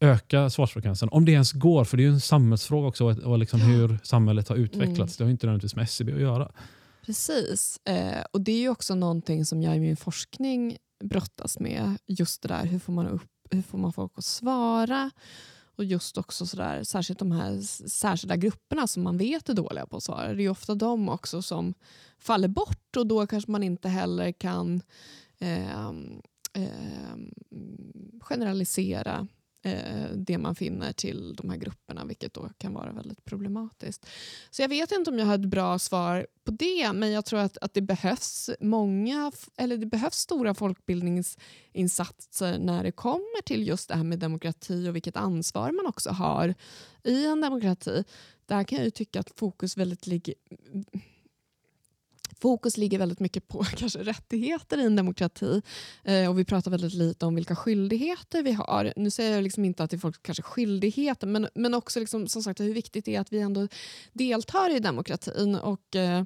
öka svarsfrekvensen? Om det ens går, för det är ju en samhällsfråga också och, och liksom hur samhället har utvecklats. Mm. Det har inte nödvändigtvis med SCB att göra. Precis, eh, och det är ju också någonting som jag i min forskning brottas med. Just det där, hur får man, upp, hur får man folk att svara? Och just också sådär, särskilt de här särskilda grupperna som man vet är dåliga på att svara. Det är ofta de också som faller bort och då kanske man inte heller kan eh, eh, generalisera Eh, det man finner till de här grupperna, vilket då kan vara väldigt problematiskt. Så jag vet inte om jag har ett bra svar på det, men jag tror att, att det behövs många, eller det behövs stora folkbildningsinsatser när det kommer till just det här med demokrati och vilket ansvar man också har i en demokrati. Där kan jag tycka att fokus väldigt ligger fokus ligger väldigt mycket på [laughs] kanske rättigheter i en demokrati eh, och vi pratar väldigt lite om vilka skyldigheter vi har. Nu säger jag liksom inte att det är folk kanske skyldigheter men, men också liksom, som sagt hur viktigt det är att vi ändå deltar i demokratin. Och eh,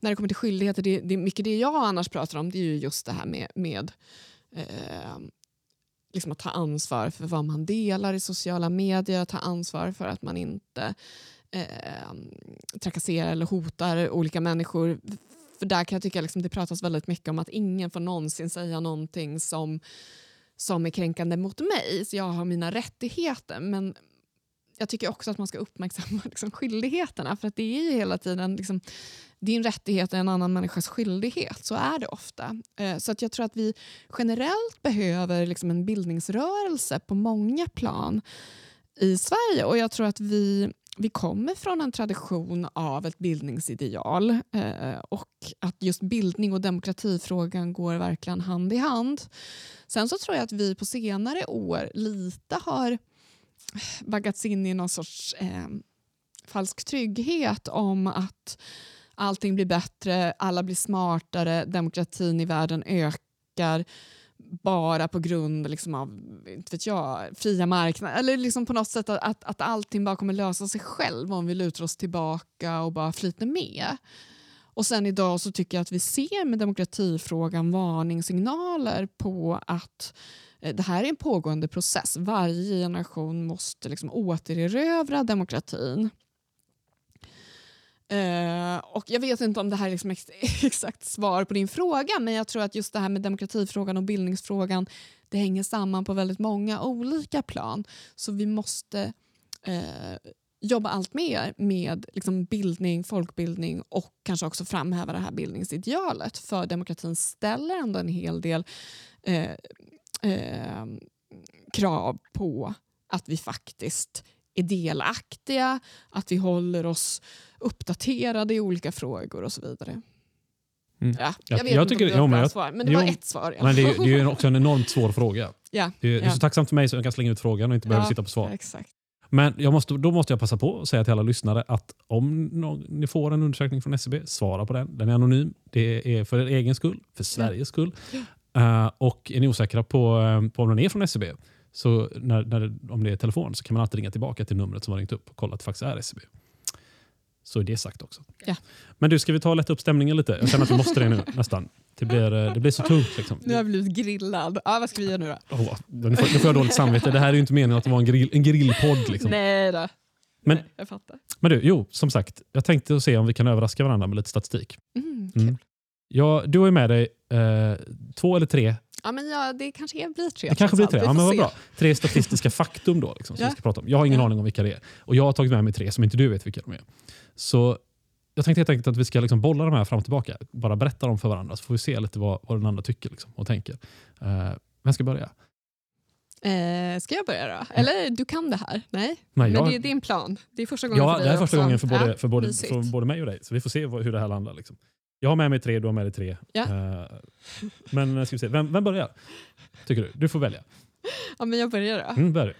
när det kommer till skyldigheter, det, det, mycket det jag annars pratar om det är ju just det här med, med eh, liksom att ta ansvar för vad man delar i sociala medier, ta ansvar för att man inte eh, trakasserar eller hotar olika människor för där kan jag tycka liksom det pratas väldigt mycket om att ingen får någonsin säga någonting som, som är kränkande mot mig. Så jag har mina rättigheter. Men jag tycker också att man ska uppmärksamma [laughs] liksom, skyldigheterna. För att det är ju hela tiden liksom, din rättighet är en annan människas skyldighet. Så är det ofta. Eh, så att jag tror att vi generellt behöver liksom, en bildningsrörelse på många plan i Sverige. Och jag tror att vi vi kommer från en tradition av ett bildningsideal eh, och att just bildning och demokratifrågan går verkligen hand i hand. Sen så tror jag att vi på senare år lite har eh, baggats in i någon sorts eh, falsk trygghet om att allting blir bättre, alla blir smartare, demokratin i världen ökar bara på grund liksom av inte vet jag, fria marknader. Eller liksom på något sätt att, att, att allting bara kommer lösa sig själv om vi lutar oss tillbaka och bara flyter med. Och sen idag så tycker jag att vi ser med demokratifrågan varningssignaler på att eh, det här är en pågående process. Varje generation måste liksom återerövra demokratin. Uh, och Jag vet inte om det här är liksom ex [laughs] exakt svar på din fråga men jag tror att just det här med demokratifrågan och bildningsfrågan det hänger samman på väldigt många olika plan. Så vi måste uh, jobba allt mer med liksom bildning, folkbildning och kanske också framhäva det här bildningsidealet. För demokratin ställer ändå en hel del uh, krav på att vi faktiskt är delaktiga, att vi håller oss uppdaterade i olika frågor och så vidare. Mm. Ja, jag vet jag inte tycker, om det var ett svar, men det jo, var ett svar. Ja. Men det, är, det är också en enormt svår fråga. [laughs] Ja, det, är, det är så tacksamt för mig så jag kan slänga ut frågan och inte behöver sitta på svar. Exakt. Men jag måste, då måste jag passa på att säga till alla lyssnare att om ni får en undersökning från SCB, e svara på den. Den är anonym. Det är för er egen skull, för Sveriges skull. Uh, och är ni osäkra på, eh, på om den är från SCB, e så när, när, om det är telefon så kan man alltid ringa tillbaka till numret som har ringt upp och kolla att det faktiskt är SCB. E så är det sagt också. Ja. Men du, ska vi ta och lätta upp stämningen lite? Jag känner att vi måste det nu nästan. Det blir, eh, det blir så tungt. Liksom. Nu har jag blivit grillad. Ja, vad ska vi göra nu då? Oh, nu, får, nu får jag dåligt samvete. Det här är ju inte meningen att det var en, grill, en grillpodd. Liksom. Nej då. Men, Nej, jag fattar. Men du, jo, som sagt. Jag tänkte se om vi kan överraska varandra med lite statistik. Mm, mm. Ja, du har ju med dig eh, två eller tre Ja, men ja, det kanske blir tre. Det kanske blir tre. Ja, men vad bra. Tre statistiska faktum då, liksom, som ja. vi ska prata om. Jag har ingen ja. aning om vilka det är. Och jag har tagit med mig tre som inte du vet vilka de är. Så jag tänkte helt enkelt att vi ska liksom bolla de här fram och tillbaka. Bara berätta dem för varandra så får vi se lite vad, vad den andra tycker liksom, och tänker. Uh, vem ska börja? Eh, ska jag börja då? Eller du kan det här? Nej, Nej jag... men det är din plan. Det är första gången ja, för dig det är första också. gången för både, för, både, för både mig och dig. Så vi får se hur det här landar. Liksom. Jag har med mig tre, du har med dig tre. Ja. Uh, men ska vi se, vem, vem börjar? Tycker du? Du får välja. Ja, men jag börjar då. Mm, börja.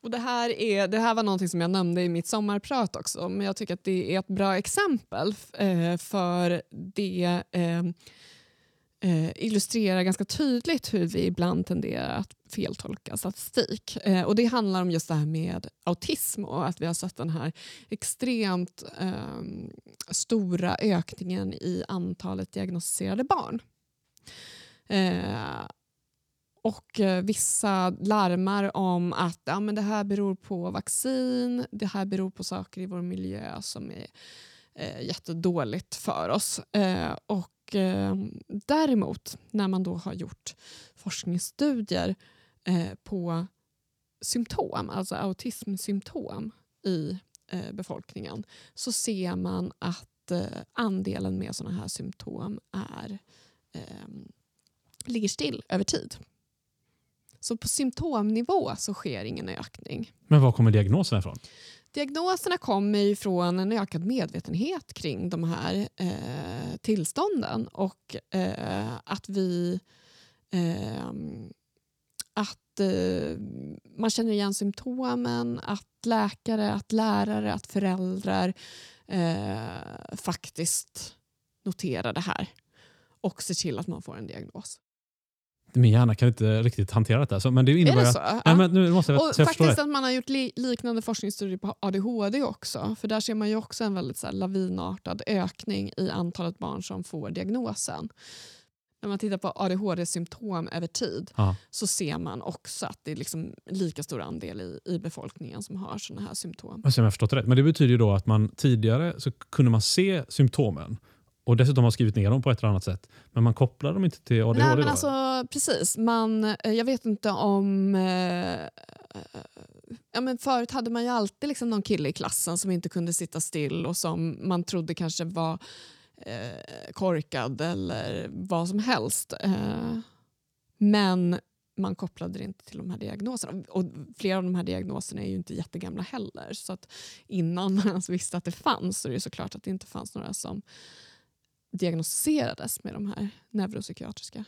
Och det, här är, det här var någonting som jag nämnde i mitt sommarprat också, men jag tycker att det är ett bra exempel eh, för det eh, eh, illustrerar ganska tydligt hur vi ibland tenderar att feltolka statistik. Eh, och Det handlar om just det här med autism och att vi har sett den här extremt eh, stora ökningen i antalet diagnostiserade barn. Eh, och Vissa larmar om att ja, men det här beror på vaccin, det här beror på saker i vår miljö som är eh, jättedåligt för oss. Eh, och eh, Däremot, när man då har gjort forskningsstudier eh, på symptom, alltså autismsymptom i eh, befolkningen så ser man att eh, andelen med såna här symptom är, eh, ligger still över tid. Så på symptomnivå så sker ingen ökning. Men var kommer diagnoserna ifrån? Diagnoserna kommer ju från en ökad medvetenhet kring de här eh, tillstånden och eh, att vi eh, att eh, man känner igen symptomen, att läkare, att lärare, att föräldrar eh, faktiskt noterar det här och ser till att man får en diagnos. Min hjärna kan inte riktigt hantera detta. Så, men det innebär är det att, så? Nej, Ja. men nu måste jag, Och jag faktiskt det. att man har gjort li liknande forskningsstudier på ADHD också. För där ser man ju också en väldigt så här, lavinartad ökning i antalet barn som får diagnosen. När man tittar på ADHD-symptom över tid Ja. så ser man också att det är liksom lika stor andel i, i befolkningen som har såna här symptom. Alltså, om jag har förstått det rätt. Men det betyder ju då att man tidigare så kunde man se symptomen och dessutom har skrivit ner dem på ett eller annat sätt. Men man kopplar dem inte till ADHD. Nej, men då? alltså, precis. Man, eh, jag vet inte om... Eh, ja, men förut hade man ju alltid liksom någon kille i klassen som inte kunde sitta still och som man trodde kanske var eh, korkad eller vad som helst. Eh, men man kopplade det inte till de här diagnoserna. Och flera av de här diagnoserna är ju inte jättegamla heller. Så att innan man ens visste att det fanns så är det såklart att det inte fanns några som diagnostiserades med de här neuropsykiatriska.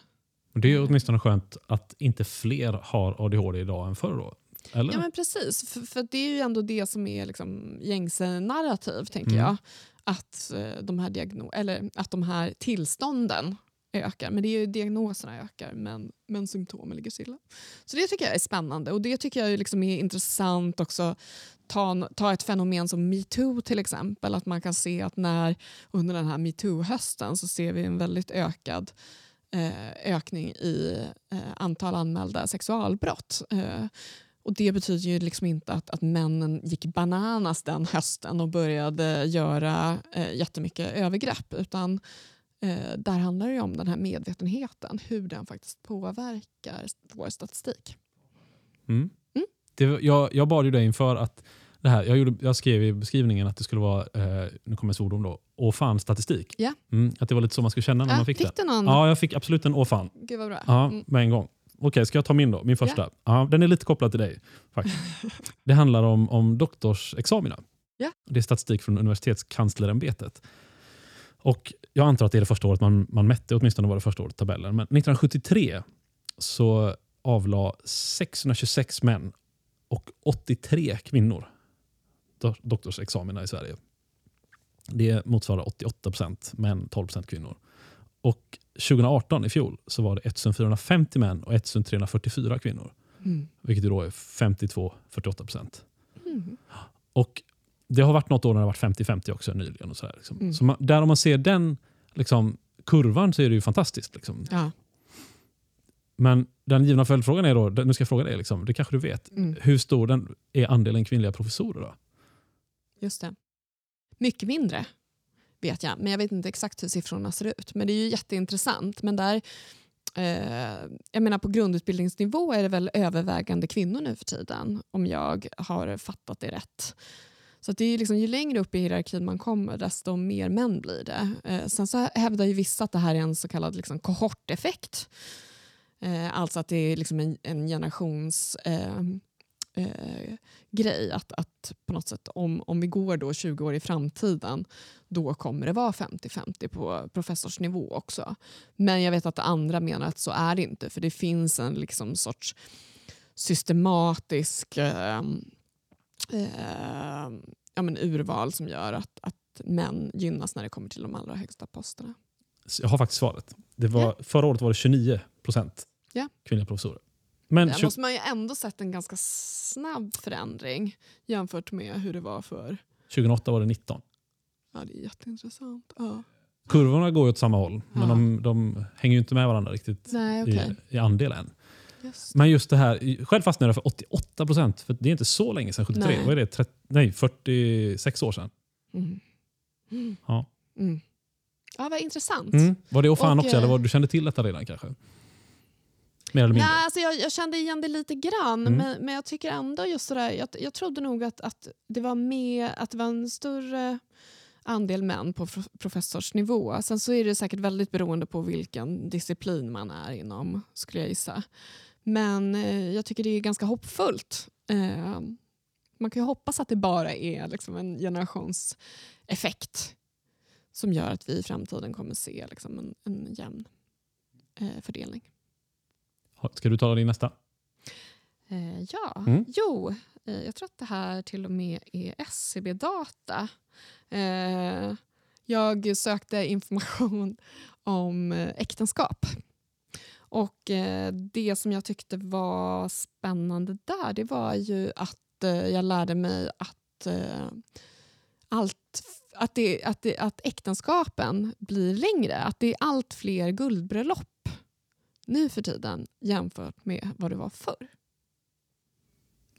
Det är åtminstone skönt att inte fler har ADHD idag än förr. Då. Eller? Ja men precis, för, för det är ju ändå det som är liksom gängse narrativ tänker Mm. jag. Att, eh, de här diagno- eller att de här tillstånden ökar. Men det är ju diagnoserna ökar men, men symptomen ligger stilla. Så det tycker jag är spännande och det tycker jag liksom är intressant också. Ta, ta ett fenomen som metoo till exempel. Att man kan se att när under den här metoo-hösten så ser vi en väldigt ökad eh, ökning i eh, antal anmälda sexualbrott. Eh, och Det betyder ju liksom inte att, att männen gick bananas den hösten och började göra eh, jättemycket övergrepp. Utan eh, där handlar det om den här medvetenheten, hur den faktiskt påverkar vår statistik. Mm. Mm. Det, jag, jag bad ju dig inför att det här, jag, gjorde, jag skrev i beskrivningen att det skulle vara, eh, nu kommer svordom då, åh fan statistik. Ja. Mm, att det var lite så man skulle känna när Äh, man fick, fick det. någon? Ja, jag fick absolut en åh fan. Gud vad bra. Ja, Mm. med en gång. Okej, ska jag ta min då? Min första. Ja. den är lite kopplad till dig. faktiskt. [laughs] det handlar om, om doktorsexamina. Ja. Det är statistik från universitetskanslerämbetet. Och jag antar att det är det första året man, man mätte, åtminstone var det första året tabellen. Men 1973 så avla 626 män och 83 kvinnor do- doktorsexamina i Sverige. Det motsvarar 88 procent män, 12 procent kvinnor. Och 2018 i fjol så var det 1450 män och 1344 kvinnor. Mm. Vilket då är 52-48 procent. Mm. Och det har varit något år när det har varit 50-50 också nyligen. Och så här, liksom. Mm. så man, där om man ser den liksom, kurvan så är det ju fantastiskt. Liksom. Ja. Men den givna följdfrågan är då, nu ska jag fråga dig, liksom, det kanske du vet. Mm. Hur stor den är andelen kvinnliga professorer? Då? Just det. Mycket mindre vet jag, men jag vet inte exakt hur siffrorna ser ut. Men det är ju jätteintressant. Men där, eh, jag menar på grundutbildningsnivå är det väl övervägande kvinnor nu för tiden, om jag har fattat det rätt. Så att det är ju, liksom, ju längre upp i hierarkin man kommer, desto mer män blir det. Eh, sen så hävdar ju vissa att det här är en så kallad liksom, kohorteffekt. Eh, alltså att det är liksom en, en generations... Eh, eh, grej. Att, att på något sätt om, om vi går då 20 år i framtiden då kommer det vara 50-50 på professorsnivå också. Men jag vet att andra menar att så är det inte för det finns en liksom sorts systematisk eh, eh, ja, men urval som gör att, att män gynnas när det kommer till de allra högsta posterna. Jag har faktiskt svaret. Det var, Ja. Förra året var det 29 procent Ja. kvinnliga professorer. Men Där måste man ju ändå sett en ganska snabb förändring jämfört med hur det var för... 2008 var det 19. Ja, det är jätteintressant. Ja. Kurvorna går åt samma håll, men Ja. de, de hänger inte med varandra riktigt Nej, okej. i, i andel än. Just. Men just det här, själv fastnade jag för 88 procent, för det är inte så länge sedan 73. Nej. Vad är det? 30, nej, 46 år sedan. Mm. Mm. Ja. Mm. Ja, vad intressant. Mm. Var det och fan Och, också, eller eh, var, du kände till detta redan kanske? Mer eller mindre? Nej, alltså jag, jag kände igen det lite grann, Mm. men, men jag tycker ändå just sådär, jag, jag trodde nog att, att, det var med, att det var en större andel män på pro- professorsnivå. Sen så är det säkert väldigt beroende på vilken disciplin man är inom, skulle jag gissa. Men eh, jag tycker det är ganska hoppfullt. Eh, man kan ju hoppas att det bara är liksom en generationseffekt som gör att vi i framtiden kommer se liksom en, en jämn eh, fördelning. Ska du ta din nästa? Eh, ja, Mm. jo, eh, jag tror att det här till och med är SCB-data. Eh, jag sökte information om äktenskap. Och eh, det som jag tyckte var spännande där, det var ju att eh, jag lärde mig att eh, allt att, det, att, det, att äktenskapen blir längre. Att det är allt fler guldbröllop nu för tiden jämfört med vad det var förr.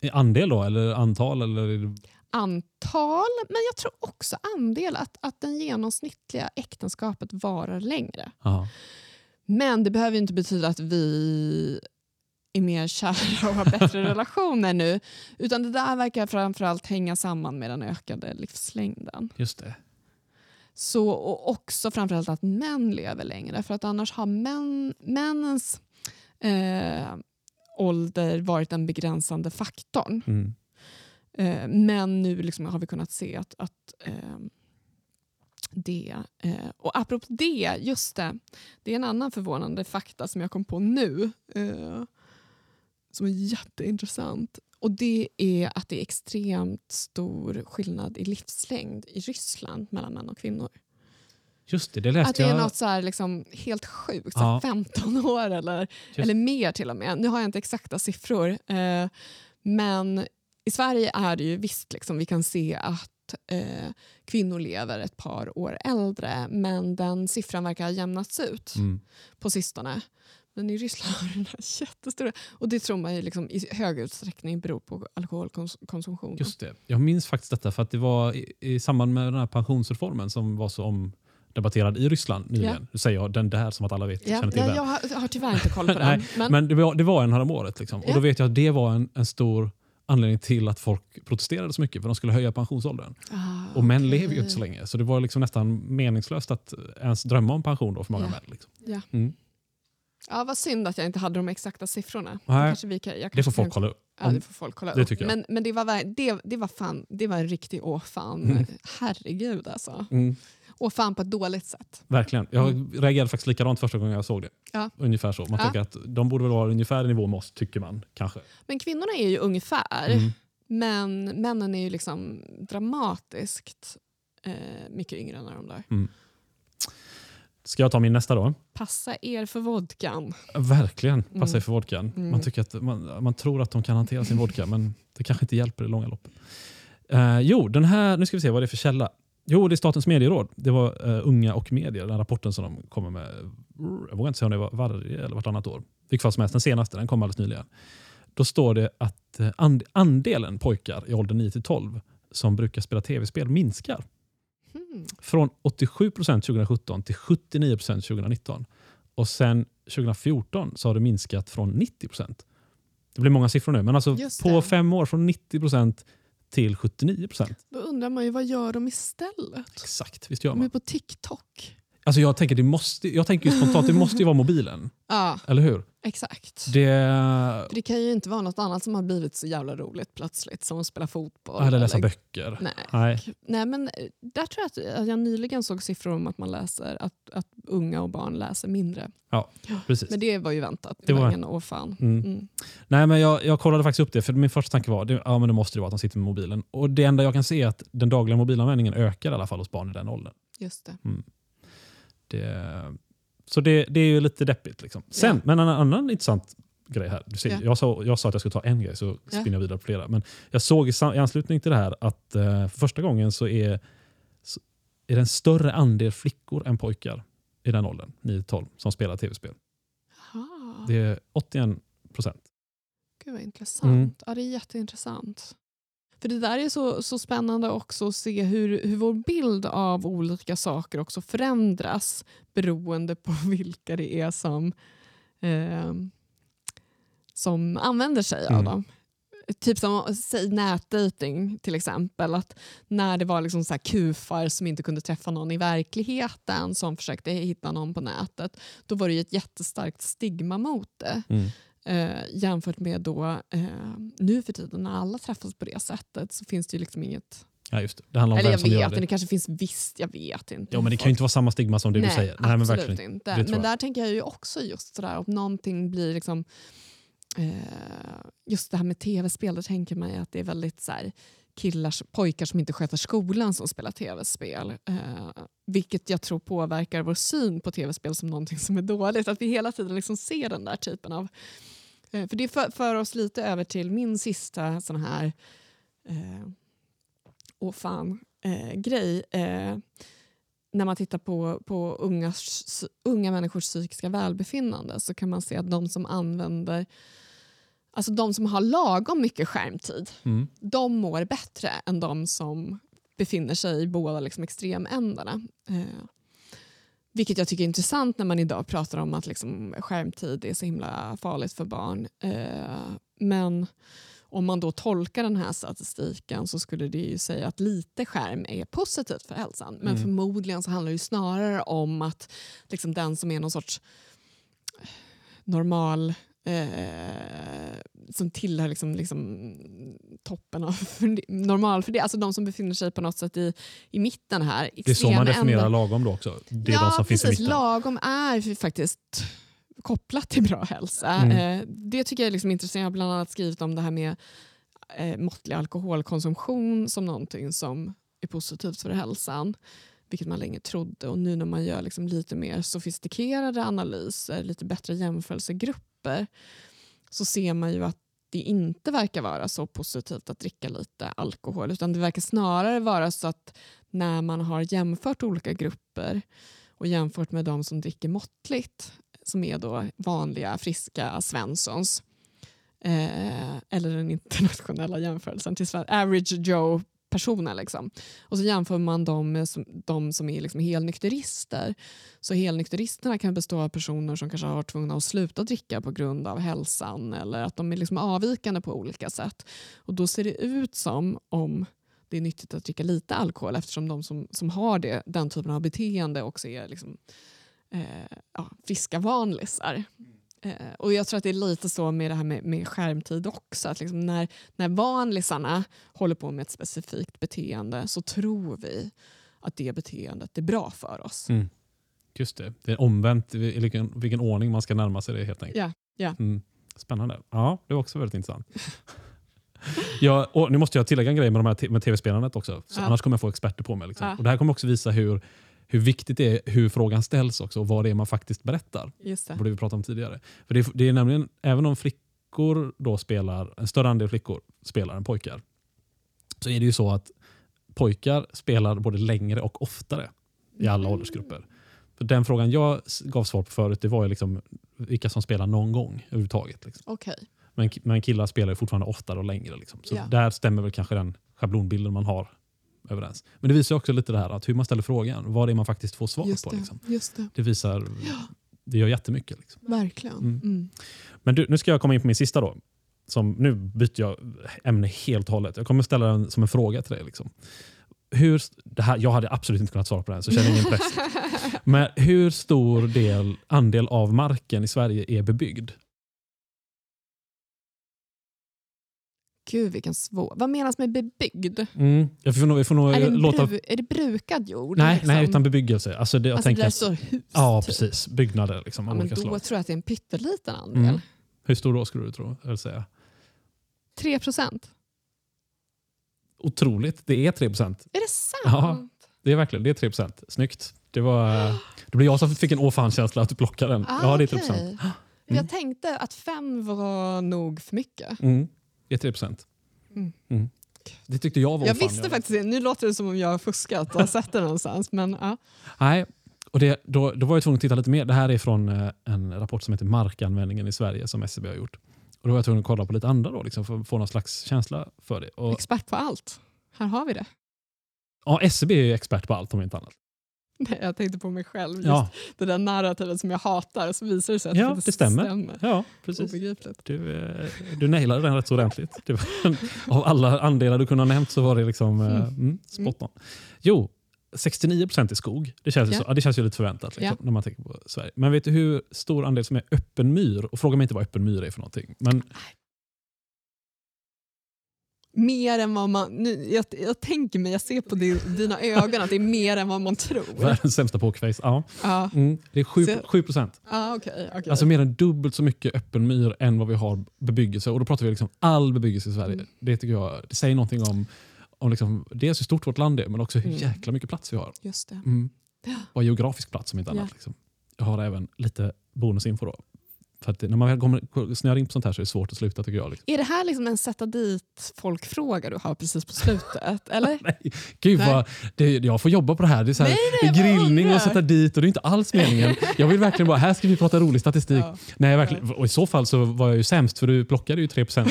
I andel då, eller antal? Eller? antal, men jag tror också andel att, att den genomsnittliga äktenskapet varar längre. Aha. Men det behöver ju inte betyda att vi är mer kära och har bättre [laughs] relationer nu. Utan det där verkar framförallt hänga samman med den ökade livslängden. Just det. Så, och också framförallt att män lever längre. För att annars har män, männens eh, ålder varit den begränsande faktorn. Mm. Eh, men nu liksom har vi kunnat se att, att eh, det... Eh, och apropå det, just det. Det är en annan förvånande fakta som jag kom på nu. Eh, som är jätteintressant. Och det är att det är extremt stor skillnad i livslängd i Ryssland mellan män och kvinnor. Just det, det läste Att det är jag. något så här liksom helt sjukt, Ja. här [laughs] 15 år eller, Just- eller mer till och med. Nu har jag inte exakta siffror. Eh, men i Sverige är det ju visst, liksom, vi kan se att eh, kvinnor lever ett par år äldre men den siffran verkar ha jämnats ut Mm. på sistone. Men i Ryssland har den här jättestora... Och det tror man ju liksom i hög utsträckning beror på alkoholkonsumtionen. Just det. Jag minns faktiskt detta för att det var i, i samband med den här pensionsreformen som var så omdebatterad i Ryssland nyligen. Ja. Nu säger jag den där som att alla vet. Ja, känner till ja, den. jag, har, har tyvärr inte koll på [laughs] den. Nej, men, Men det var, det var en häromåret. Liksom. Och Ja. då vet jag att det var en, en stor anledning till att folk protesterade så mycket för de skulle höja pensionsåldern. Ah, Och män okej. lever ju inte så länge så det var liksom nästan meningslöst att ens drömma om pension då för många Ja. män. Liksom. Ja. Mm. Ja, vad synd att jag inte hade de exakta siffrorna. Det, Nej, kanske vi kan, jag Det kanske får folk kolla upp. ja, det får folk kolla Det upp. tycker jag. Men, men det, var, det, det, var fan, det var en riktig åh fan. Mm. Herregud alltså. Mm, Åh fan på ett dåligt sätt. verkligen. Jag reagerade faktiskt likadant första gången jag såg det. Ja. Ungefär så. Man Ja. tänker att de borde väl vara ungefär i nivå med oss, tycker man. Kanske. Men kvinnorna är ju ungefär. Mm. Men männen är ju liksom dramatiskt eh, mycket yngre när de dör. Ska jag ta min nästa då? Passa er för vodkan. Verkligen. Passa Mm. sig för vodkan. Mm. Man, tycker att, man, man tror att de kan hantera sin vodka men det kanske inte hjälper i långa loppet. Eh, jo, den här, nu ska vi se vad det är för källa. Jo, det är Statens medieråd. Det var eh, Unga och medier, den rapporten som de kommer med. Jag vågar inte säga om det var varje eller vartannat år. Vilket fall som helst, den senaste, den kom alldeles nyligen. Då står det att eh, and, andelen pojkar i åldern 9 till 12 som brukar spela tv-spel minskar. Hmm. Från 87 procent 2017 till 79 procent 2019. Och sen 2014 så har det minskat från 90 procent. Det blir många siffror nu, men alltså på fem år från 90 procent till 79 procent. Då undrar man ju vad gör de istället? Exakt, visst gör De är man. på TikTok. Alltså jag tänker, det måste, jag tänker spontant, det måste ju vara mobilen. Ja, Eller hur? Exakt. Det, För Det kan ju inte vara något annat som har blivit så jävla roligt plötsligt som att spela fotboll. eller läsa böcker. Nej. Nej. Nej, men eh, där tror jag att att jag nyligen såg siffror om att man läser att, att unga och barn läser mindre. Precis. Men det var ju väntat. Det, var åh fan. Mm. Mm. Nej, men jag, jag kollade faktiskt upp det, för min första tanke var det, ja, men det måste det vara att de sitter med mobilen. Och Det enda jag kan se är att den dagliga mobilanvändningen ökar i alla fall hos barn i den åldern. Just det. Det, så det, det är ju lite deppigt. Liksom. Sen, Ja. men en annan intressant grej här. Du ser, Ja. jag, sa, jag sa att jag skulle ta en grej, så Ja. spinner jag vidare på flera. Men jag såg i, i anslutning till det här att eh, för första gången så är, så är det en större andel flickor än pojkar i den åldern, 9-12, som spelar tv-spel. Det är 81 procent. Gud vad intressant. Mm. Ja, det är jätteintressant. För det där är så, så spännande också att se hur, hur vår bild av olika saker också förändras beroende på [laughs] vilka det är som, eh, som använder sig av Mm. dem. Typ som säg nätdating till exempel. Att när det var liksom så här kufar som inte kunde träffa någon i verkligheten som försökte hitta någon på nätet. Då var det ett jättestarkt stigma mot det. Mm. Eh, jämfört med då eh, nu för tiden när alla träffas på det sättet så finns det ju liksom inget... Ja, just det. det handlar om Eller vem jag som gör vet, det. det kanske finns visst, jag vet inte. Ja, men det kan ju inte vara samma stigma som det Nej, du säger. Nej, men absolut verkligen. inte. Det Men där tänker jag ju också just sådär om någonting blir liksom eh, just det här med tv-spel, då tänker man ju att det är väldigt så killars, pojkar som inte sköter skolan som spelar tv-spel. Eh, vilket jag tror påverkar vår syn på tv-spel som någonting som är dåligt. Att vi hela tiden liksom ser den där typen av... Eh, för det för, för oss lite över till min sista sån här... Eh, åh fan, eh, grej. Eh, när man tittar på, på ungas, unga människors psykiska välbefinnande så kan man se att de som använder Alltså de som har lagom mycket skärmtid, Mm. de mår bättre än de som befinner sig i båda liksom extremändarna. Eh, vilket jag tycker är intressant när man idag pratar om att liksom skärmtid är så himla farligt för barn. Eh, men om man då tolkar den här statistiken så skulle det ju säga att lite skärm är positivt för hälsan. Men Mm. förmodligen så handlar det ju snarare om att liksom den som är någon sorts normal eh, som tillhör liksom, liksom toppen av [laughs] normal för det. Alltså de som befinner sig på något sätt i, i mitten här. Det är så man definierar ändar. lagom då också. Det är ja, de som precis. finns i mitten. Lagom är faktiskt kopplat till bra hälsa. Mm. Eh, det tycker jag är liksom intressant. Jag har bland annat skrivit om det här med eh, måttlig alkoholkonsumtion som någonting som är positivt för hälsan. Vilket man länge trodde. Och nu när man gör liksom lite mer sofistikerade analyser, lite bättre jämförelsegrupper så ser man ju att det inte verkar vara så positivt att dricka lite alkohol. Utan det verkar snarare vara så att när man har jämfört olika grupper och jämfört med de som dricker måttligt, som är då vanliga friska svenssons, eh, eller den internationella jämförelsen till Sverige, average Joe personer. Liksom. Och så jämför man dem med som, de som är liksom helnykterister. Så helnykteristerna kan bestå av personer som kanske har varit tvungna att sluta dricka på grund av hälsan eller att de är liksom avvikande på olika sätt. Och då ser det ut som om det är nyttigt att dricka lite alkohol eftersom de som, som har det, den typen av beteende också är liksom, eh, ja, friska vanlisar. Eh, och jag tror att det är lite så med det här med, med skärmtid också. Att liksom när, när vanlisarna håller på med ett specifikt beteende så tror vi att det beteendet är bra för oss. Mm. Just det. Det är omvänt vilken, vilken ordning man ska närma sig det helt enkelt. Ja, ja. Mm. Spännande. Ja, det var också väldigt intressant. [laughs] Ja, och nu måste jag tillägga en grej med, de här te- med tv-spelandet också. Så Ja. Annars kommer jag få experter på mig. Liksom. Ja. Och det här kommer också visa hur, hur viktigt det är hur frågan ställs också och vad det är man faktiskt berättar. Just det. Det vi pratade om tidigare. För det, är- det är nämligen, även om flickor då spelar, en större andel flickor spelar än pojkar, så är det ju så att pojkar spelar både längre och oftare i alla Mhm. åldersgrupper. För den frågan jag gav svar på förut det var ju liksom vilka som spelar någon gång överhuvudtaget. Liksom. Okej. Men, men killar spelar ju fortfarande oftare och längre. Liksom. Så Ja. där stämmer väl kanske den schablonbilden man har överens. Men det visar också lite det här att hur man ställer frågan, vad det är man faktiskt får svar Just på. det. Liksom. Just det. Det visar, det gör jättemycket. Liksom. Verkligen. Mm. Mm. Men du, nu ska jag komma in på min sista då. Som, nu byter jag ämne helt och hållet. Jag kommer ställa den som en fråga till dig. Liksom. Hur, det här, jag hade absolut inte kunnat svara på den, så känn ingen press. [laughs] Men hur stor del, andel av marken i Sverige är bebyggd? Gud vilken svår... Vad menas med bebyggd? Mm. Jag får nog, vi får nog Är det, låta... bru... är det brukad jord? Nej, liksom? nej, utan bebyggelse. Alltså det, jag alltså, tänker, det är så hus? ja, typ. precis. Byggnader liksom, Ja, men då slag. tror jag att det är en pytteliten andel. Mm. Hur stor då skulle du tro? Eller säga? 3 procent? Otroligt. Det är 3 procent. Är det sant? Ja. Det är verkligen det är 3 procent. Snyggt. Det, var, det blev jag som fick en åh fan-känsla att du plockade den. Ah, ja, det är 3 okej. procent. Mm. Jag tänkte att fem var nog för mycket. Mm. Är 3 procent. Mm. Mm. Det tyckte jag var Jag visste faktiskt det. Nu låter det som om jag har fuskat och sett det någonstans. Men, ja. Nej, och det, då, då var jag tvungen att titta lite mer. Det här är från eh, en rapport som heter Markanvändningen i Sverige som SCB har gjort. Och då var jag tvungen att kolla på lite andra då, liksom, för att få någon slags känsla för det. Och, Expert på allt. Här har vi det. ja, SCB är ju expert på allt om inte annat. Nej, jag tänkte på mig själv. Just Ja, det där narrativet som jag hatar. Så visar det sig att Ja, det, det stämmer. stämmer. ja precis. Obegripligt. Du, eh, du nailade den rätt så ordentligt. Var, [laughs] av alla andelar du kunde ha nämnt så var det liksom eh, mm, spot on. Jo, 69 procent är skog. Det känns, ju Ja. så, det känns ju lite förväntat liksom, när man tänker på Sverige. Men vet du hur stor andel som är öppen myr? Och fråga mig inte vad öppen myr är för någonting. Men Mer än vad man... Nu, jag, jag tänker mig, jag ser på din, dina ögon att det är mer än vad man tror. världens sämsta pokerface. Ja, Ja, mm, det är 7, Så- 7 procent. ah, okej. okej. Alltså mer än dubbelt så mycket öppen myr än vad vi har bebyggelse. Och då pratar vi liksom all bebyggelse i Sverige. Mm. Det tycker jag det säger någonting om, om liksom, dels hur stort vårt land är men också hur Mm. jäkla mycket plats vi har. Just det. Mm. Ja. Bara geografisk plats om inte Ja. annat. Liksom. Jag har även lite bonusinfo då. För att när man väl kommer, snöar in på sånt här så är det svårt att sluta tycker jag. Liksom. Är det här liksom en sätta dit folk-fråga du har precis på slutet? [laughs] Eller? Nej, gud Nej. vad, det, jag får jobba på det här. Det är, så här, Nej, det är nej, grillning och sätta dit och det är inte alls meningen. Jag vill verkligen bara, här ska vi prata rolig statistik. Ja. Nej, verkligen. Och I så fall så var jag ju sämst för du plockade ju 3%.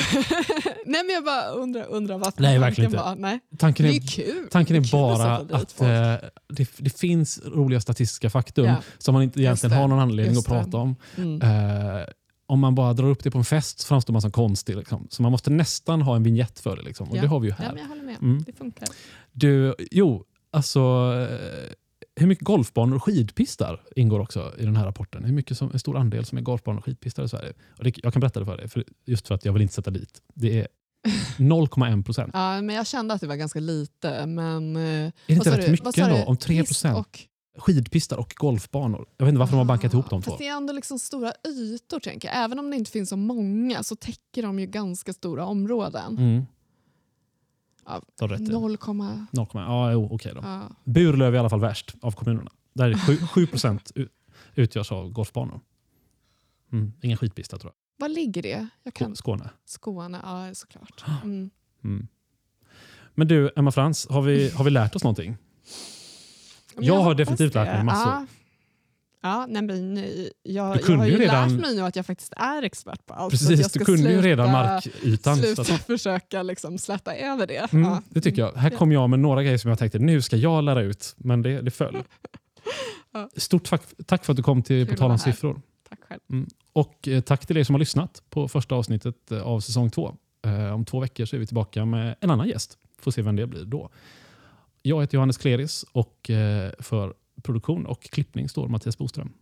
[laughs] Nej, men jag bara undrar, undrar varför Nej, tanken inte. var... Nej. Tanken Det är kul. tanken är bara att folk. eh, det, det finns roliga statistiska faktum Ja. som man inte egentligen har någon anledning Just att det. prata om. Mm. Eh, om man bara drar upp det på en fest så framstår man som konstig. Liksom. Så man måste nästan ha en vignett för det. Liksom. Och Ja. det har vi ju Ja, här. men jag håller med. Mm. Det funkar. Du, jo, alltså eh, hur mycket golfbanor och skidpistar ingår också i den här rapporten? Hur mycket som, en stor andel som är golfbanor och skidpistar i Sverige? Och det, jag kan berätta det för dig, för, just för att jag vill inte sätta dit. Det är [laughs] 0,1 procent. Ja, men jag kände att det var ganska lite. Men, eh, Är det inte rätt du? mycket ändå? Om 3 Pist procent? och- Skidpistar och golfbanor. Jag vet inte varför de har bankat ihop de två. Fast det är ändå liksom stora ytor. tänker jag. Även om det inte finns så många så täcker de ju ganska stora områden. Mm. Ja, Du har rätt i det. 0, 0,1. Ja, jo, okej då. ja. Burlöv är i alla fall värst av kommunerna. Där är 7, 7 procent utgörs av golfbanor. Mm. Ingen skidpista tror Var ligger det? Jag kan... jag. Skåne. Skåne, ja såklart. [gasps] Mm. Mm. Men du, Emma Frans, har vi, har vi lärt oss någonting? Men Jag har definitivt lärt mig massor. Ja. Ja, nej, men eh, jag, Du jag har ju ju redan- lärt mig nu att jag faktiskt är expert på allt. så att jag Precis, ska du kunde ju sluta, redan markytan. så Sluta att- försöka liksom släta över det. Mm, Ja. det tycker jag. Här kom jag med några grejer som jag tänkte nu ska jag lära ut, men det, det föll. [laughs] Ja. Stort tack, tack för att du kom till På tal om siffror. Tack själv. Och eh, tack till er som har lyssnat på första avsnittet eh, av säsong två. Eh, om två veckor så är vi tillbaka med en annan gäst. Får se vem det blir då. Jag heter Johannes Kleris och eh, för produktion och klippning står Mattias Boström.